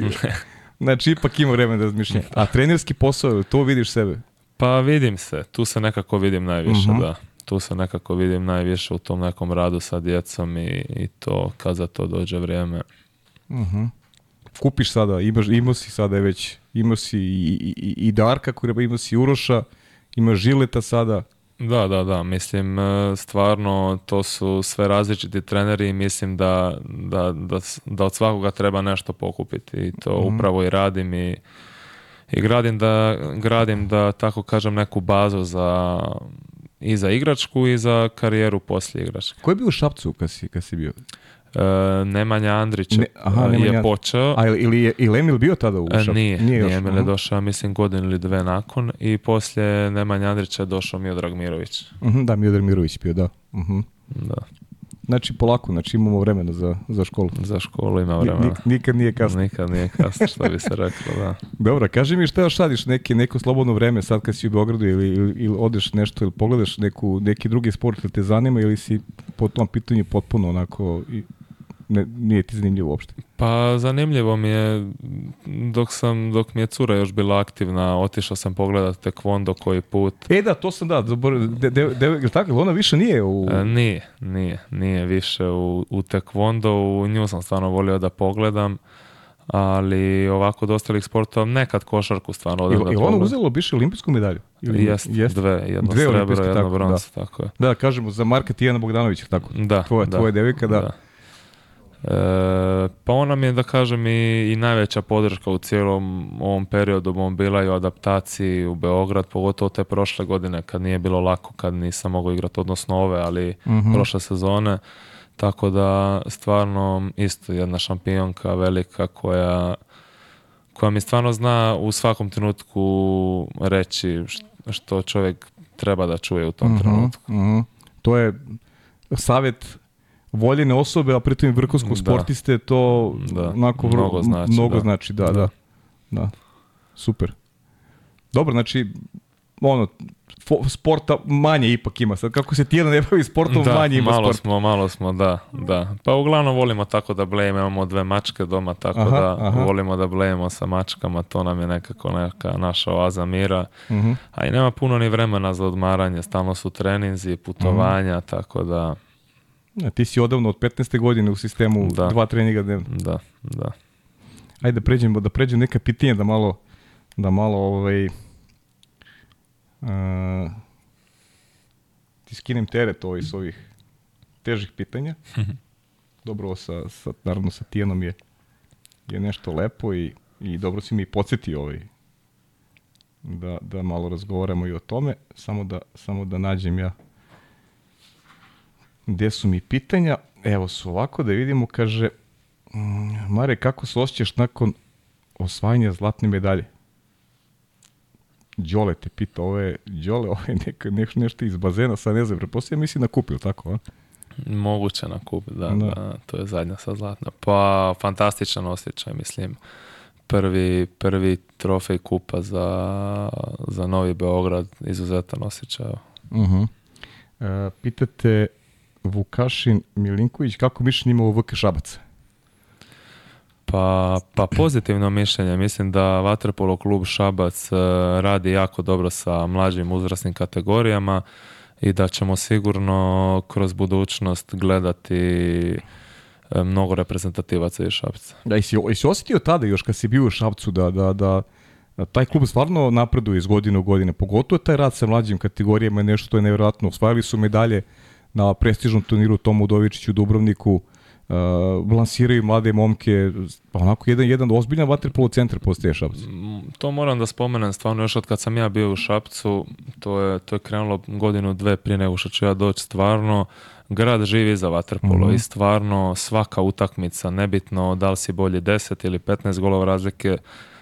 Speaker 1: znači ipak ima vremena da razmišljam. A trenerski posao, to vidiš sebe?
Speaker 2: Pa vidim se, tu se nekako vidim najviše, mhm. da. Tu se nekako vidim najviše u tom nekom radu sa djecom i, i to, kad za to dođe vrijeme.
Speaker 1: Mhm. Kupiš sada, imaš, imao si sada već, imao si i, i, i Darka, koji imao si Uroša, imaš Žileta sada,
Speaker 2: da, da, da, mislim e, stvarno to su sve različiti treneri i mislim da, da, da, da od svakoga treba nešto pokupiti i to mhm. upravo i radim i, i gradim, da, gradim da tako kažem neku bazu za i za igračku i za karijeru poslije igračke.
Speaker 1: Ko je bio u Šapcu kad si, kad si bio?
Speaker 2: E, Nemanja Andrić je počeo.
Speaker 1: A ili je ili Emil bio tada e,
Speaker 2: ušao? Nije, nije, nije Emil je došao, mislim, godinu ili dve nakon i poslije Nemanja Andrića je došao Miodrag Mirović.
Speaker 1: Mhm, da, Miodrag Mirović bio, da. Uh
Speaker 2: da.
Speaker 1: Znači polako, znači imamo vremena za, za školu.
Speaker 2: Za školu ima vremena.
Speaker 1: nikad nije kasno.
Speaker 2: Nikad nije kasno, što bi se reklo, da.
Speaker 1: Dobro, kaži mi šta još radiš, neko slobodno vreme sad kad si u Beogradu ili, ili, odeš nešto ili pogledaš neku, neki drugi sport ili te zanima ili si po tom pitanju potpuno onako ne, nije ti zanimljivo uopšte?
Speaker 2: Pa zanimljivo mi je, dok, sam, dok mi je cura još bila aktivna, otišao sam pogledat tekvondo koji put.
Speaker 1: E da, to sam da, de, de, de, tako, ona više nije u... E,
Speaker 2: nije, nije, nije više u, u tekvondo, u nju sam stvarno volio da pogledam ali ovako od ostalih sportova nekad košarku stvarno odem da
Speaker 1: ono uzelo više olimpijsku medalju?
Speaker 2: Ili, jest, jest, dve, jedno srebro, jedno tako, je.
Speaker 1: Da, kažemo, za Marka Tijana Bogdanovića, tako, da, tvoje, da, devika, da. da.
Speaker 2: E, pa ona mi je, da kažem, i, i najveća podrška u cijelom ovom periodu bila i u adaptaciji u Beograd, pogotovo te prošle godine kad nije bilo lako, kad nisam mogao igrati odnosno ove, ali mhm. prošle sezone. Tako da stvarno isto jedna šampionka velika koja, koja mi stvarno zna u svakom trenutku reći što čovjek treba da čuje u tom mhm, trenutku. mm
Speaker 1: To je savjet voljene osobe, a pritom i vrhunskog da. sportiste, to da. onako vrlo, mnogo znači. Mnogo da. znači, da, da, da. Super. Dobro, znači, ono, sporta manje ipak ima. Sad, kako se tjedan ne bavi sportom, da, manje ima
Speaker 2: malo smo, malo smo, da, da. Pa uglavnom volimo tako da blejemo, imamo dve mačke doma, tako da volimo da blejemo sa mačkama, to nam je nekako neka naša oaza mira. Mhm. A i nema puno ni vremena za odmaranje, stalno su treninzi, putovanja, tako da...
Speaker 1: A ti si odavno od 15. godine u sistemu da. dva treninga dnevno.
Speaker 2: Da, da.
Speaker 1: Ajde da pređemo, da pređem neka pitanja da malo, da malo ovaj, ti skinem teret ovaj, s ovih težih pitanja. dobro, sa, sa, naravno sa Tijanom je, je nešto lepo i, i dobro si mi podsjeti ovaj, da, da malo razgovaramo i o tome, samo da, samo da nađem ja gde su mi pitanja. Evo su ovako da vidimo, kaže, mm, Mare, kako se osjećaš nakon osvajanja zlatne medalje? Đole te pita, ovo je Đole, ovo je neš, nešto iz bazena, sad ne znam, prepostavljam, misli na nakupio, tako,
Speaker 2: Moguće na da, to je zadnja sa zlatna. Pa, fantastičan osjećaj, mislim. Prvi, prvi trofej kupa za, za Novi Beograd, izuzetan osjećaj.
Speaker 1: Uh pitate, Vukašin Milinković, kako mišljenje ima o VK Šabac?
Speaker 2: Pa, pa pozitivno mišljenje. Mislim da Vatrpolo klub Šabac eh, radi jako dobro sa mlađim uzrasnim kategorijama i da ćemo sigurno kroz budućnost gledati eh, mnogo reprezentativaca iz Šabca.
Speaker 1: Da, i osjetio tada još kad si bio u Šabcu da, da, da, taj klub stvarno napreduje iz godine u godine, pogotovo taj rad sa mlađim kategorijama je nešto to je nevjerojatno. Osvajali su medalje uh, na prestižnom turniru Tomu Udovičiću u Dubrovniku, uh, lansiraju mlade momke, onako jedan, jedan ozbiljan vaterpolo centar postaje Šapcu. Mm,
Speaker 2: to moram da spomenem, stvarno još od kad sam ja bio u Šapcu, to je, to je krenulo godinu, dve prije nego što ću ja doći, stvarno grad živi za vaterpolo mhm. i stvarno svaka utakmica, nebitno da li si bolji 10 ili 15 golova razlike,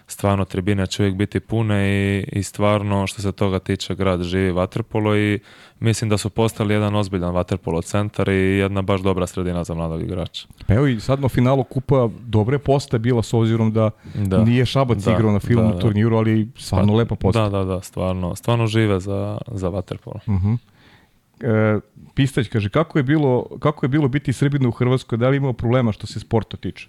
Speaker 2: stvarno tribine će uvijek biti pune i, i stvarno što se toga tiče grad živi vaterpolo i mislim da su postali jedan ozbiljan vaterpolo centar i jedna baš dobra sredina za mladog igrača.
Speaker 1: Pa evo i sad na finalu kupa dobre poste bila s obzirom da, da. nije Šabac da, igrao na filmu da, turniru, ali stvarno lepo pa, lepa Da,
Speaker 2: da, da, stvarno, stvarno žive za, za vaterpolo.
Speaker 1: Uh mhm. e, Pistać kaže, kako je, bilo, kako je bilo biti Srbina u Hrvatskoj, da li imao problema što se sporta tiče?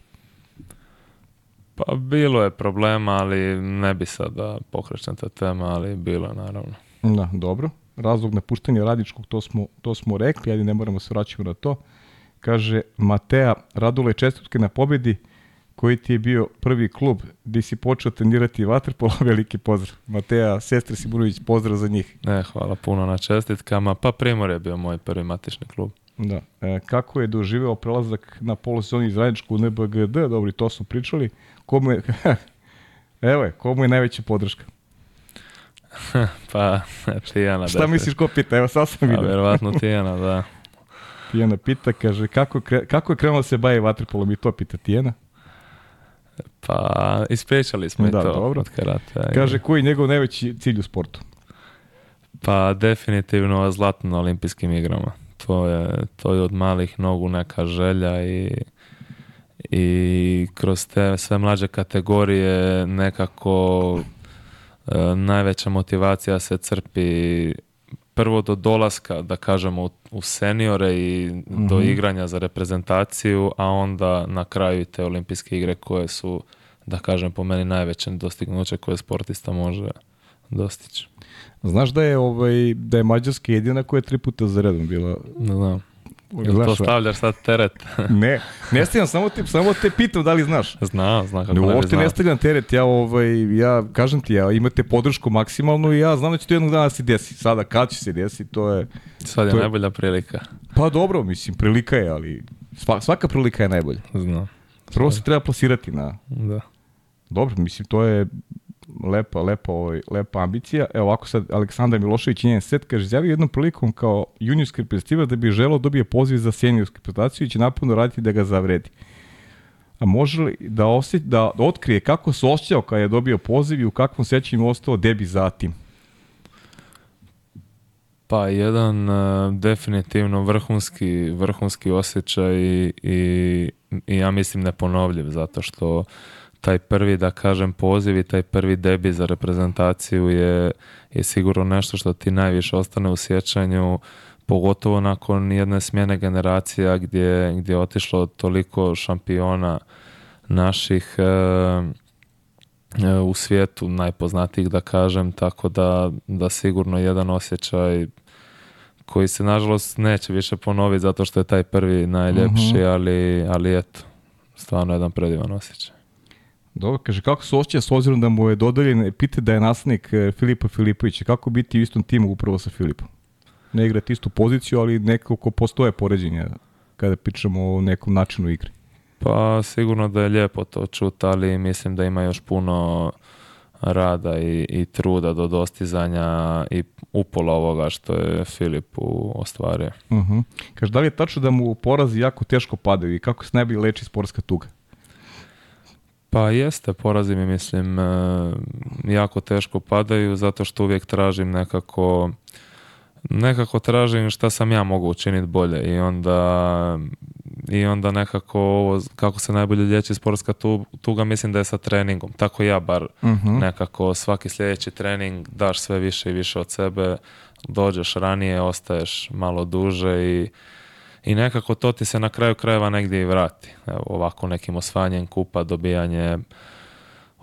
Speaker 2: Pa bilo je problema, ali ne bi da pokrećen ta tema, ali bilo je naravno.
Speaker 1: Da, dobro. Razlog napuštanja Radičkog, to smo, to smo rekli, ali ne moramo se vraćati na to. Kaže Matea, Radule čestitke na pobjedi, koji ti je bio prvi klub gdje si počeo trenirati vaterpolo, veliki pozdrav. Mateja, sestra Simurović, pozdrav za njih.
Speaker 2: Ne, hvala puno na čestitkama. Pa Primor je bio moj prvi matični klub.
Speaker 1: Da. E, kako je doživeo prelazak na polosezoni iz radničku u NBGD? Dobro, to smo pričali. Komu je, evo je, komu je najveća podrška?
Speaker 2: pa, Tijana.
Speaker 1: Šta da misliš ko pita? Evo, sad sam pa, vidio. Pa,
Speaker 2: verovatno Tijana, da.
Speaker 1: Tijana pita, kaže, kako, kako je krenulo se baje vaterpolom i to pita Tijana?
Speaker 2: Pa, ispričali smo da, i
Speaker 1: to. Dobro. kaže, koji je njegov najveći cilj u sportu?
Speaker 2: Pa, definitivno zlatno na olimpijskim igrama to je, to je od malih nogu neka želja i, i kroz te sve mlađe kategorije nekako e, najveća motivacija se crpi prvo do dolaska, da kažemo, u, seniore i do mhm. igranja za reprezentaciju, a onda na kraju te olimpijske igre koje su, da kažem, po meni najveće dostignuće koje sportista može dostići.
Speaker 1: Znaš da je, ovaj, da je Mađarska jedina koja je tri puta za redom bila...
Speaker 2: Ne znam. Jel to stavljaš sad teret?
Speaker 1: ne, ne stavljam, samo te, samo te pitam da li znaš.
Speaker 2: Znam, znam
Speaker 1: kako ne, ne ne
Speaker 2: stavljam
Speaker 1: teret, ja, ovaj, ja kažem ti, ja, imate podršku maksimalnu i ja znam da će to jednog dana se desi. Sada kad će se desi, to je... Sada je,
Speaker 2: najbolja prilika.
Speaker 1: Pa dobro, mislim, prilika je, ali svaka prilika je najbolja.
Speaker 2: Znam.
Speaker 1: Prvo se treba plasirati na...
Speaker 2: Da.
Speaker 1: Dobro, mislim, to je lepa, lepa, ovaj, lepa ambicija. Evo ovako sad, Aleksandar Milošević i njen set, kaže, zjavio jednom prilikom kao juniorski reprezentativac da bi želo dobije poziv za seniorsku reprezentaciju i će napuno raditi da ga zavredi. A može li da, osjet, da otkrije kako se osjećao kada je dobio poziv i u kakvom sećanju ostao debi zatim?
Speaker 2: Pa jedan e, definitivno vrhunski, vrhunski osjećaj i, i, ja mislim neponovljiv zato što taj prvi, da kažem, poziv i taj prvi debi za reprezentaciju je, je sigurno nešto što ti najviše ostane u sjećanju, pogotovo nakon jedne smjene generacija gdje, gdje je otišlo toliko šampiona naših e, e, u svijetu, najpoznatijih da kažem, tako da, da sigurno jedan osjećaj koji se nažalost neće više ponoviti zato što je taj prvi najljepši, mhm. ali, ali eto, stvarno jedan predivan osjećaj.
Speaker 1: Dobro, kaže, kako se osjeća s obzirom da mu je dodaljen, epitet da je naslednik e, Filipa Filipovića? Kako biti u istom timu upravo sa Filipom? Ne igrati istu poziciju, ali nekako postoje poređenje kada pričamo o nekom načinu igre.
Speaker 2: Pa sigurno da je lijepo to čut, ali mislim da ima još puno rada i, i truda do dostizanja i upola ovoga što je Filip ostvario.
Speaker 1: Uh Kaže, da li je tačno da mu porazi jako teško padaju i kako se bi leči sportska tuga?
Speaker 2: Pa jeste, porazi mi mislim e, jako teško padaju zato što uvijek tražim nekako nekako tražim šta sam ja mogu učiniti bolje i onda i onda nekako ovo, kako se najbolje liječi sportska tuga mislim da je sa treningom, tako ja bar mhm. nekako svaki sljedeći trening daš sve više i više od sebe dođeš ranije, ostaješ malo duže i i nekako to ti se na kraju krajeva negdje i vrati. Evo, ovako nekim osvajanjem kupa, dobijanje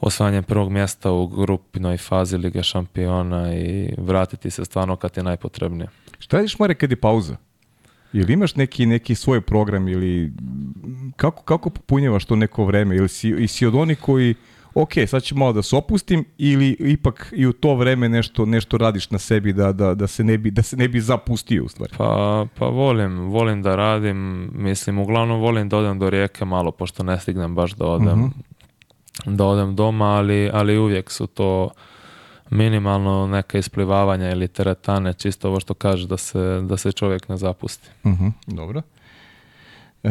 Speaker 2: osvajanjem prvog mjesta u grupnoj fazi Lige šampiona i vratiti se stvarno kad je najpotrebnije.
Speaker 1: Šta radiš, Mare, kad je pauza? Ili imaš neki, neki svoj program ili kako, kako popunjavaš to neko vrijeme? Ili si, si od onih koji ok, sad ću malo da se opustim ili ipak i u to vreme nešto, nešto radiš na sebi da, da, da, se ne bi, da se ne bi zapustio u stvari?
Speaker 2: Pa, pa volim, volim da radim, mislim uglavnom volim da odem do rijeke malo pošto ne stignem baš da odem, mhm. da odem doma, ali, ali uvijek su to minimalno neka isplivavanja ili teretane, čisto ovo što kaže da se, da se čovjek ne zapusti.
Speaker 1: Mhm, dobro. E,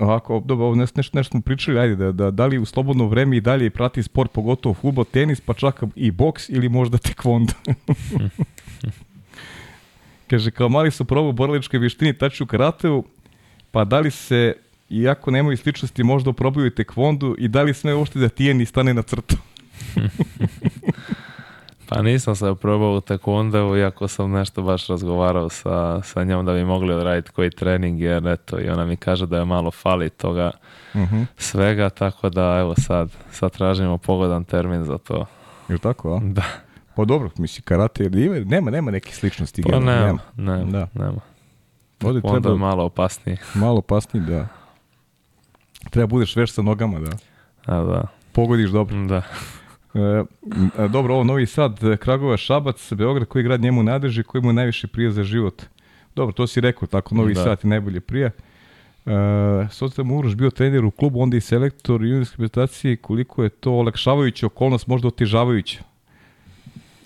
Speaker 1: ako, dobro, nešto, nešto, nešto smo pričali, ajde, da, da, da li u slobodno vrijeme i dalje prati sport, pogotovo futbol, tenis, pa čak i boks ili možda tekvondo. Kaže, kao mali su probao borličke vještine tači u karateu, pa da li se, iako nemaju sličnosti, možda probaju i tekvondu i da li sme uopšte da tijeni stane na crtu?
Speaker 2: Pa nisam se probao u tekundevu, iako sam nešto baš razgovarao sa, sa njom da bi mogli odraditi koji trening, jer eto, i ona mi kaže da je malo fali toga mhm. svega, tako da evo sad, sad tražimo pogodan termin za to.
Speaker 1: Ili tako, a?
Speaker 2: Da.
Speaker 1: Pa dobro, misli, karate nema, nema nekih sličnosti. Pa nema, nema, nema.
Speaker 2: Da. nema. treba, je malo opasniji.
Speaker 1: Malo opasniji, da. Treba budeš veš sa nogama, da.
Speaker 2: A, da.
Speaker 1: Pogodiš dobro.
Speaker 2: Da.
Speaker 1: E, dobro, ovo Novi Sad, e, Kragova, Šabac, Beograd, koji grad njemu nadrži, koji mu najviše prije za život. Dobro, to si rekao, tako, Novi da. Sad je najbolje prije. E, Sotam Uroš bio trener u klubu, onda i selektor juniorske reprezentacije, koliko je to olakšavajuća okolnost, možda otežavajuća.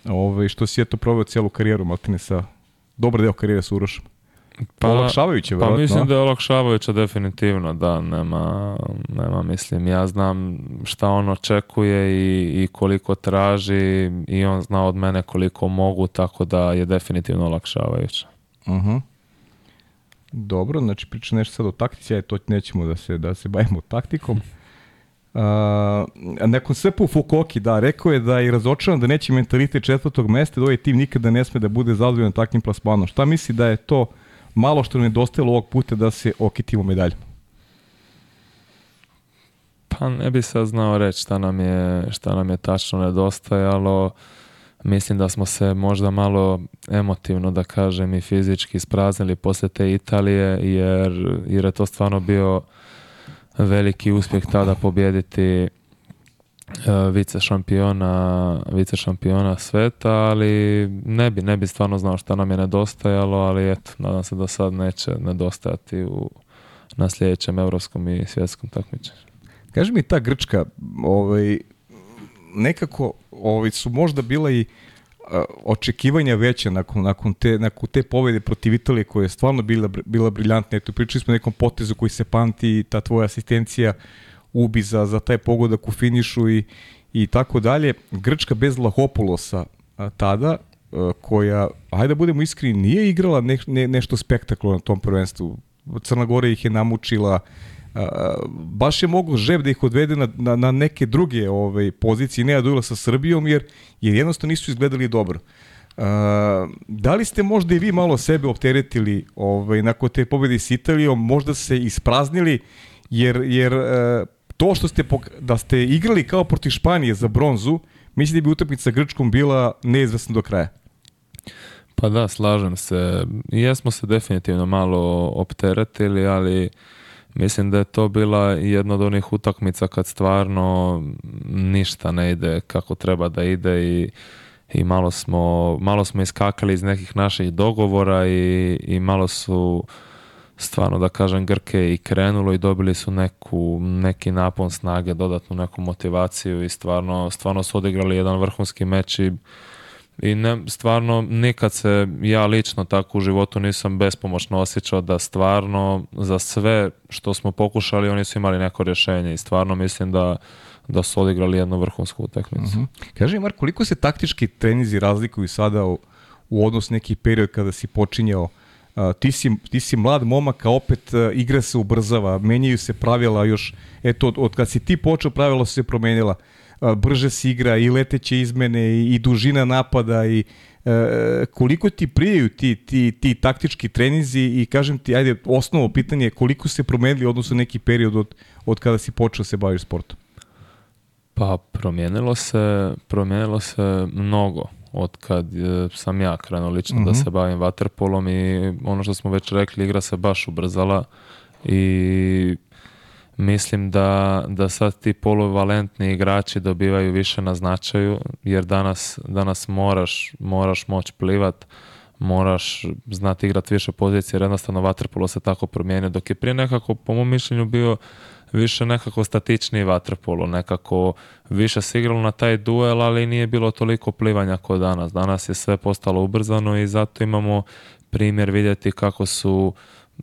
Speaker 1: Ove, ovaj, što si je to proveo cijelu karijeru, Maltine, sa dobar deo karijere sa Urošom. Pa, olakšavajuće, Pa
Speaker 2: mislim da je olakšavajuće definitivno, da, nema, nema, mislim, ja znam šta on očekuje i, i koliko traži i on zna od mene koliko mogu, tako da je definitivno olakšavajuće.
Speaker 1: Mhm. Dobro, znači priča nešto sad o taktici, aj to nećemo da se, da se bavimo taktikom. Uh, nakon svepu Fukoki, da, rekao je da je razočaran da neće mentalitet četvrtog mjesta da ovaj tim nikada ne sme da bude zadovoljan takvim plasmanom. Šta misli da je to malo što nam je dostajalo ovog puta da se okitimo medalju?
Speaker 2: Pa ne bi sad znao reći šta nam je, šta nam je tačno nedostajalo. Mislim da smo se možda malo emotivno, da kažem, i fizički ispraznili poslije te Italije, jer, jer je to stvarno bio veliki uspjeh tada pobjediti E, vice šampiona, šampiona sveta, ali ne bi, ne bi stvarno znao šta nam je nedostajalo, ali eto, nadam se da sad neće nedostajati u, na sljedećem europskom i svjetskom takmičenju.
Speaker 1: Kaži mi ta Grčka, ovaj, nekako ovaj, su možda bila i e, očekivanja veća nakon, nakon, te, nakon te povede protiv Italije koja je stvarno bila, bila briljantna. Eto, pričali smo o nekom potezu koji se pamti, ta tvoja asistencija ubi za, za taj pogodak u finišu i, i tako dalje. Grčka bez Lahopulosa tada, koja, hajde da budemo iskreni, nije igrala nešto spektaklo na tom prvenstvu. Crna Gora ih je namučila, baš je moglo žeb da ih odvede na, na, neke druge ove, ovaj, pozicije, ne da sa Srbijom, jer, jer jednostavno nisu izgledali dobro. da li ste možda i vi malo sebe opteretili ovaj, nakon te pobjede s Italijom, možda se ispraznili, jer, jer e, to što ste, da ste igrali kao protiv Španije za bronzu, mislim da bi utakmica sa Grčkom bila neizvesna do kraja.
Speaker 2: Pa da, slažem se. Jesmo se definitivno malo opteretili, ali mislim da je to bila jedna od onih utakmica kad stvarno ništa ne ide kako treba da ide i, i malo, smo, malo smo iskakali iz nekih naših dogovora i, i malo su stvarno da kažem Grke i krenulo i dobili su neku, neki napon snage, dodatnu neku motivaciju i stvarno, stvarno su odigrali jedan vrhunski meč i, i ne, stvarno nikad se ja lično tako u životu nisam bespomoćno osjećao da stvarno za sve što smo pokušali oni su imali neko rješenje i stvarno mislim da da su odigrali jednu vrhunsku utakmicu.
Speaker 1: Uh mhm. Mark, koliko se taktički trenizi razlikuju sada u, u odnos neki period kada si počinjao ti si, ti si mlad momak, a opet e, igra se ubrzava, menjaju se pravila još, eto, od, kad si ti počeo pravila su se promenila, brže se igra i leteće izmene i, i dužina napada i e, koliko ti prijeju ti, ti, ti taktički trenizi i kažem ti, ajde, osnovno pitanje je koliko se promenili odnosno neki period od, od kada si počeo se baviš sportom?
Speaker 2: Pa promijenilo se, promijenilo se mnogo od kad e, sam ja krenuo lično da mhm. se bavim vaterpolom i ono što smo već rekli, igra se baš ubrzala i mislim da, da sad ti poluvalentni igrači dobivaju više na značaju jer danas, danas moraš, moraš moći plivat, moraš znati igrati više pozicije jer jednostavno vaterpolo se tako promijenio dok je prije nekako po mom mišljenju bio više nekako statičniji vaterpolo, nekako više se igralo na taj duel, ali nije bilo toliko plivanja kao danas. Danas je sve postalo ubrzano i zato imamo primjer vidjeti kako su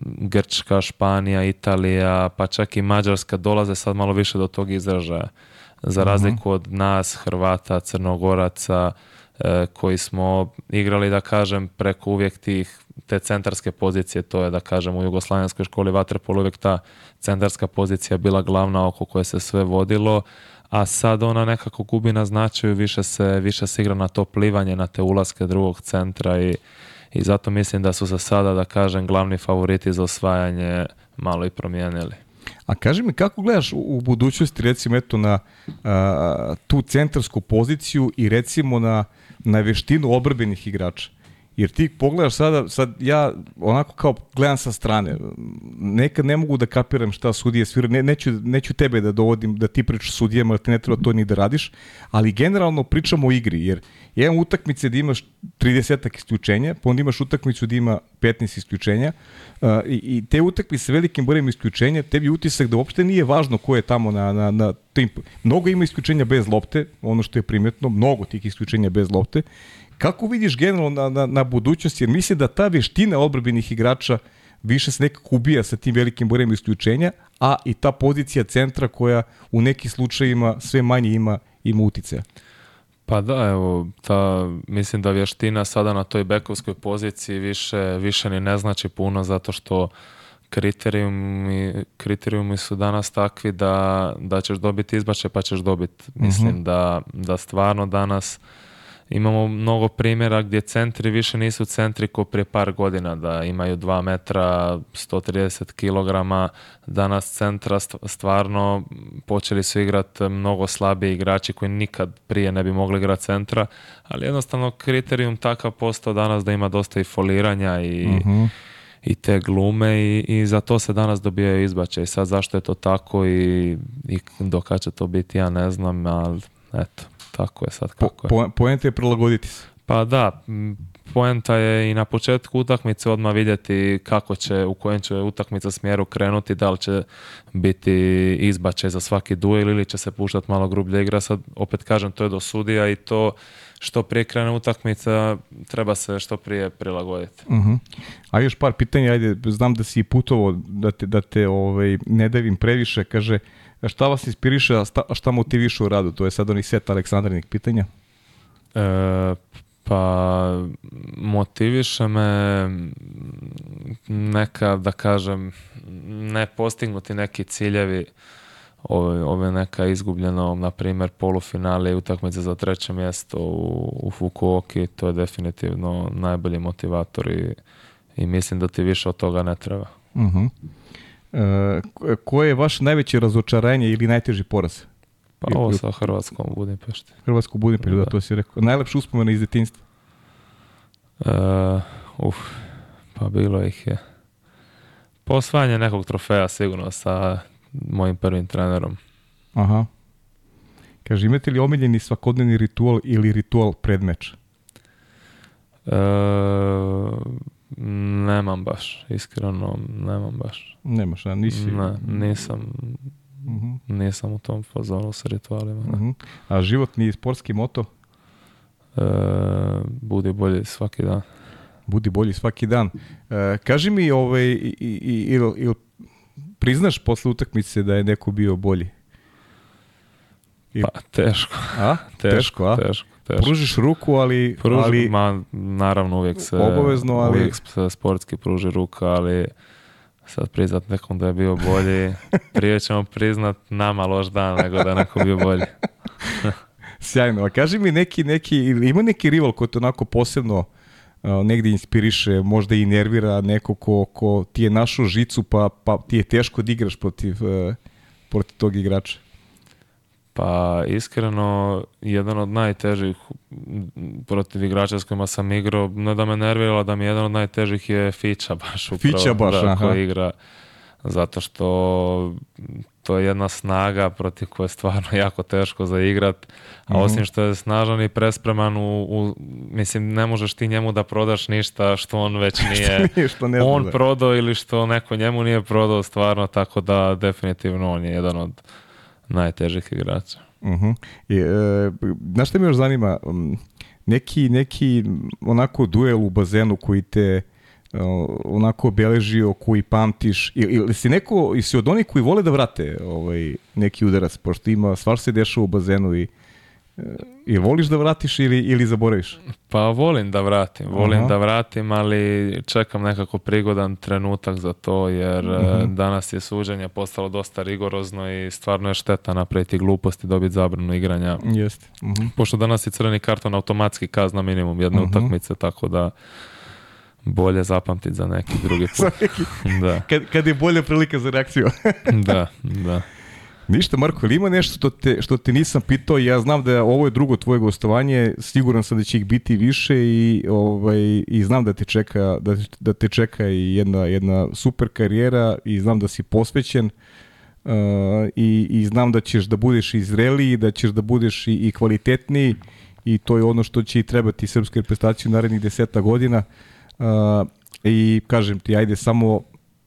Speaker 2: Grčka, Španija, Italija, pa čak i Mađarska dolaze sad malo više do tog izražaja. Za mhm. razliku od nas, Hrvata, Crnogoraca, E, koji smo igrali, da kažem, preko uvijek tih, te centarske pozicije, to je, da kažem, u Jugoslavenskoj školi Vatrepol uvijek ta centarska pozicija bila glavna oko koje se sve vodilo, a sad ona nekako gubi na značaju, više se, više se igra na to plivanje, na te ulaske drugog centra i, i zato mislim da su se sada, da kažem, glavni favoriti za osvajanje malo i promijenili.
Speaker 1: A kaži mi kako gledaš u, budućnosti recimo eto na tu centarsku poziciju i recimo na na veštinu obrbenih igrača. Jer ti pogledaš sada, sad ja onako kao gledam sa strane, nekad ne mogu da kapiram šta sudije sviraju, ne, neću, neću tebe da dovodim, da ti pričaš sudijama, ti ne treba to ni da radiš, ali generalno pričamo o igri, jer jedan utakmice da imaš 30 isključenja, pa onda imaš utakmicu da ima 15 isključenja uh, i, i te utakmice sa velikim brojem isključenja, tebi utisak da uopšte nije važno ko je tamo na, na, na tim. Mnogo ima isključenja bez lopte, ono što je primetno, mnogo tih isključenja bez lopte kako vidiš generalno na, na, na budućnost? Jer mislim da ta veština odbrbenih igrača više se nekako ubija sa tim velikim borem isključenja, a i ta pozicija centra koja u nekim slučajima sve manje ima, ima utice.
Speaker 2: Pa da, evo, ta, mislim da vještina sada na toj bekovskoj poziciji više, više ni ne znači puno zato što kriterijumi, kriterijumi su danas takvi da, da ćeš dobiti izbače pa ćeš dobiti. Mhm. Mislim da, da stvarno danas Imamo mnogo primjera gdje centri više nisu centri ko prije par godina, da imaju 2 metra, 130 kg, Danas centra stvarno počeli su igrati mnogo slabiji igrači koji nikad prije ne bi mogli igrati centra, ali jednostavno kriterijum takav postao danas da ima dosta i foliranja i... Mhm. i te glume i, i, za to se danas dobijaju izbače i sad zašto je to tako i, i do će to biti ja ne znam ali eto tako je sad
Speaker 1: kako je. je prilagoditi se.
Speaker 2: Pa da, poenta je i na početku utakmice odmah vidjeti kako će, u kojem će utakmica smjeru krenuti, da li će biti izbačaj za svaki duel ili će se puštati malo grublje igra. Sad opet kažem, to je do sudija i to što prije krene utakmica, treba se što prije prilagoditi.
Speaker 1: uh A još par pitanja, ajde, znam da si putovao, da te, da te ovaj, ne davim previše, kaže, E, šta vas inspiriše, a šta, šta motiviše u radu? To je sad onih set Aleksandrinih pitanja.
Speaker 2: E, pa motiviše me neka, da kažem, ne postignuti neki ciljevi ove, ove neka izgubljeno, na primjer, polufinale i utakmice za treće mjesto u, u Fukuoki, to je definitivno najbolji motivator i, mislim da ti više od toga ne treba.
Speaker 1: Mhm. E, koje je vaše najveće razočaranje ili najteži poraz?
Speaker 2: Pa ovo sa Hrvatskom Budimpešte. Hrvatsku
Speaker 1: Budimpeštu, da. da, to si rekao. Najlepši uspomen iz djetinstva?
Speaker 2: Uh, e, uf, pa bilo ih je. Posvajanje nekog trofeja sigurno sa mojim prvim trenerom.
Speaker 1: Aha. Kaže, imate li omiljeni svakodnevni ritual ili ritual pred meč?
Speaker 2: E, Nemam baš, iskreno nemam baš.
Speaker 1: Nemaš, a nisi?
Speaker 2: Ne, nisam, uh-huh. nisam u tom fazonu s ritualima. Uh-huh.
Speaker 1: A životni sportski moto?
Speaker 2: E, budi bolji svaki dan.
Speaker 1: Budi bolji svaki dan. E, kaži mi, ovaj, ili il, il, priznaš posle utakmice da je neko bio bolji?
Speaker 2: Pa, teško.
Speaker 1: A? Teško, teško a? Teško teško. Pružiš ruku, ali... ali
Speaker 2: ma, naravno, uvijek se... Obavezno, ali... Uvijek se sportski pruži ruka, ali sad priznat nekom da je bio bolji. Prije ćemo priznat nama loš dan nego da je neko bio bolji.
Speaker 1: Sjajno. A kaži mi neki, neki, ima neki rival koji te onako posebno uh, negdje inspiriše, možda i nervira neko ko, ko ti je našo žicu pa, pa ti je teško da igraš protiv, uh, protiv tog igrača?
Speaker 2: Pa iskreno, jedan od najtežih protiv igrača s kojima sam igrao, ne da me nervirala, da mi je jedan od najtežih je Fića baš upravo. Fića baš, da, igra, zato što to je jedna snaga protiv koje je stvarno jako teško zaigrat, a mhm. osim što je snažan i prespreman, u, mislim ne možeš ti njemu da prodaš ništa što on već nije, on prodao ili što neko njemu nije prodao stvarno, tako da definitivno on je jedan od najtežih igrača. Uh
Speaker 1: mhm. -huh. I, e, znaš što me još zanima? Mm, neki, neki onako duel u bazenu koji te e, onako obeležio koji pamtiš ili, si neko ili si od onih koji vole da vrate ovaj neki udarac pošto ima stvar se dešava u bazenu i i voliš da vratiš ili, ili zaboraviš?
Speaker 2: Pa volim da vratim, volim da vratim, ali čekam nekako prigodan trenutak za to, jer e, mhm. danas je suđenje postalo dosta rigorozno i stvarno je šteta napraviti gluposti, dobiti zabranu igranja.
Speaker 1: Mhm.
Speaker 2: Pošto danas je crveni karton automatski kazna minimum jedne mhm. utakmice, tako da bolje zapamtiti za neki drugi put. da. Kad,
Speaker 1: kad je bolja prilika za reakciju.
Speaker 2: da, da.
Speaker 1: Ništa, Marko, ili ima nešto što te, što te nisam pitao? Ja znam da ovo je drugo tvoje gostovanje, siguran sam da će ih biti više i, ovaj, i znam da te čeka, da, da te čeka i jedna, jedna super karijera i znam da si posvećen. Uh, i, i znam da ćeš da budeš i zreliji, da ćeš da budeš i, kvalitetniji i to je ono što će i trebati srpske reprezentacije u narednih deseta godina. Uh, I kažem ti, ajde samo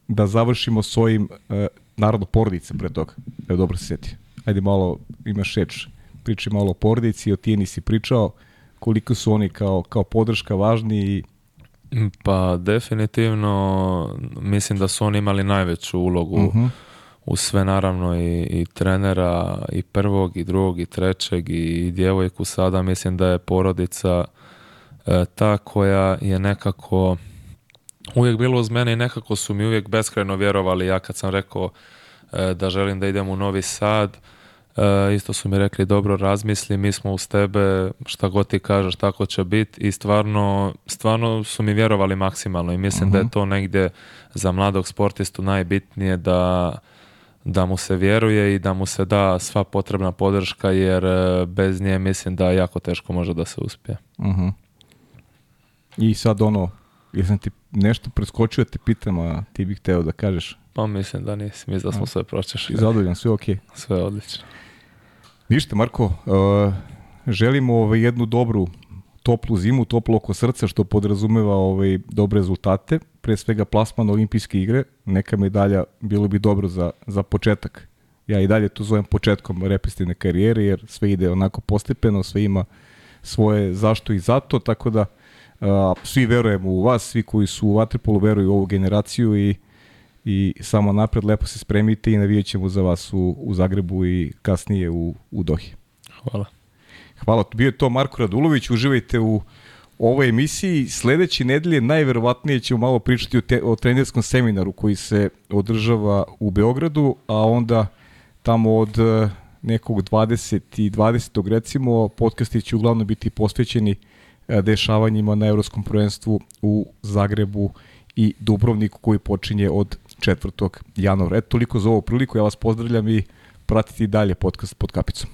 Speaker 1: da završimo svojim uh, naravno porodice pre toga, Evo, dobro se sjeti. Ajde malo, imaš reč, priči malo o porodici, o tijeni si pričao, koliko su oni kao, kao podrška važni
Speaker 2: Pa definitivno mislim da su oni imali najveću ulogu mhm. u sve naravno i, i trenera i prvog i drugog i trećeg i, i djevojku sada mislim da je porodica e, ta koja je nekako uvijek bilo uz mene i nekako su mi uvijek beskrajno vjerovali. Ja kad sam rekao e, da želim da idem u Novi Sad, e, isto su mi rekli dobro razmisli, mi smo uz tebe, šta god ti kažeš, tako će biti i stvarno, stvarno su mi vjerovali maksimalno i mislim da je mhm. to negdje za mladog sportistu najbitnije da da mu se vjeruje i da mu se da sva potrebna podrška jer e, bez nje mislim da jako teško može da se uspije.
Speaker 1: Mhm. I sad ono, jesam ti nešto preskočio te pitam, a ti bih teo da kažeš?
Speaker 2: Pa mislim da nisi, mislim da smo a, sve I
Speaker 1: Zadovoljan, sve ok.
Speaker 2: Sve odlično.
Speaker 1: Ništa Marko, uh, želimo ovaj jednu dobru toplu zimu, toplo oko srca što podrazumeva ovaj dobre rezultate, pre svega plasman olimpijske igre, neka medalja bilo bi dobro za, za početak. Ja i dalje to zovem početkom repistivne karijere jer sve ide onako postepeno, sve ima svoje zašto i zato, tako da svi verujemo u vas, svi koji su u Vatripolu veruju u ovu generaciju i i samo napred, lepo se spremite i navijat ćemo za vas u, u Zagrebu i kasnije u, u Dohi.
Speaker 2: Hvala.
Speaker 1: Hvala. Bio je to Marko Radulović, uživajte u ovoj emisiji. Sledeće nedelje najverovatnije ćemo malo pričati o, te, o trenerskom seminaru koji se održava u Beogradu, a onda tamo od eh, nekog 20. i 20. recimo podcasti će uglavnom biti posvećeni E, dešavanjima na Evropskom prvenstvu u Zagrebu i Dubrovniku koji počinje od 4. januara. Eto toliko za ovu priliku, ja vas pozdravljam i pratiti dalje podcast pod kapicom.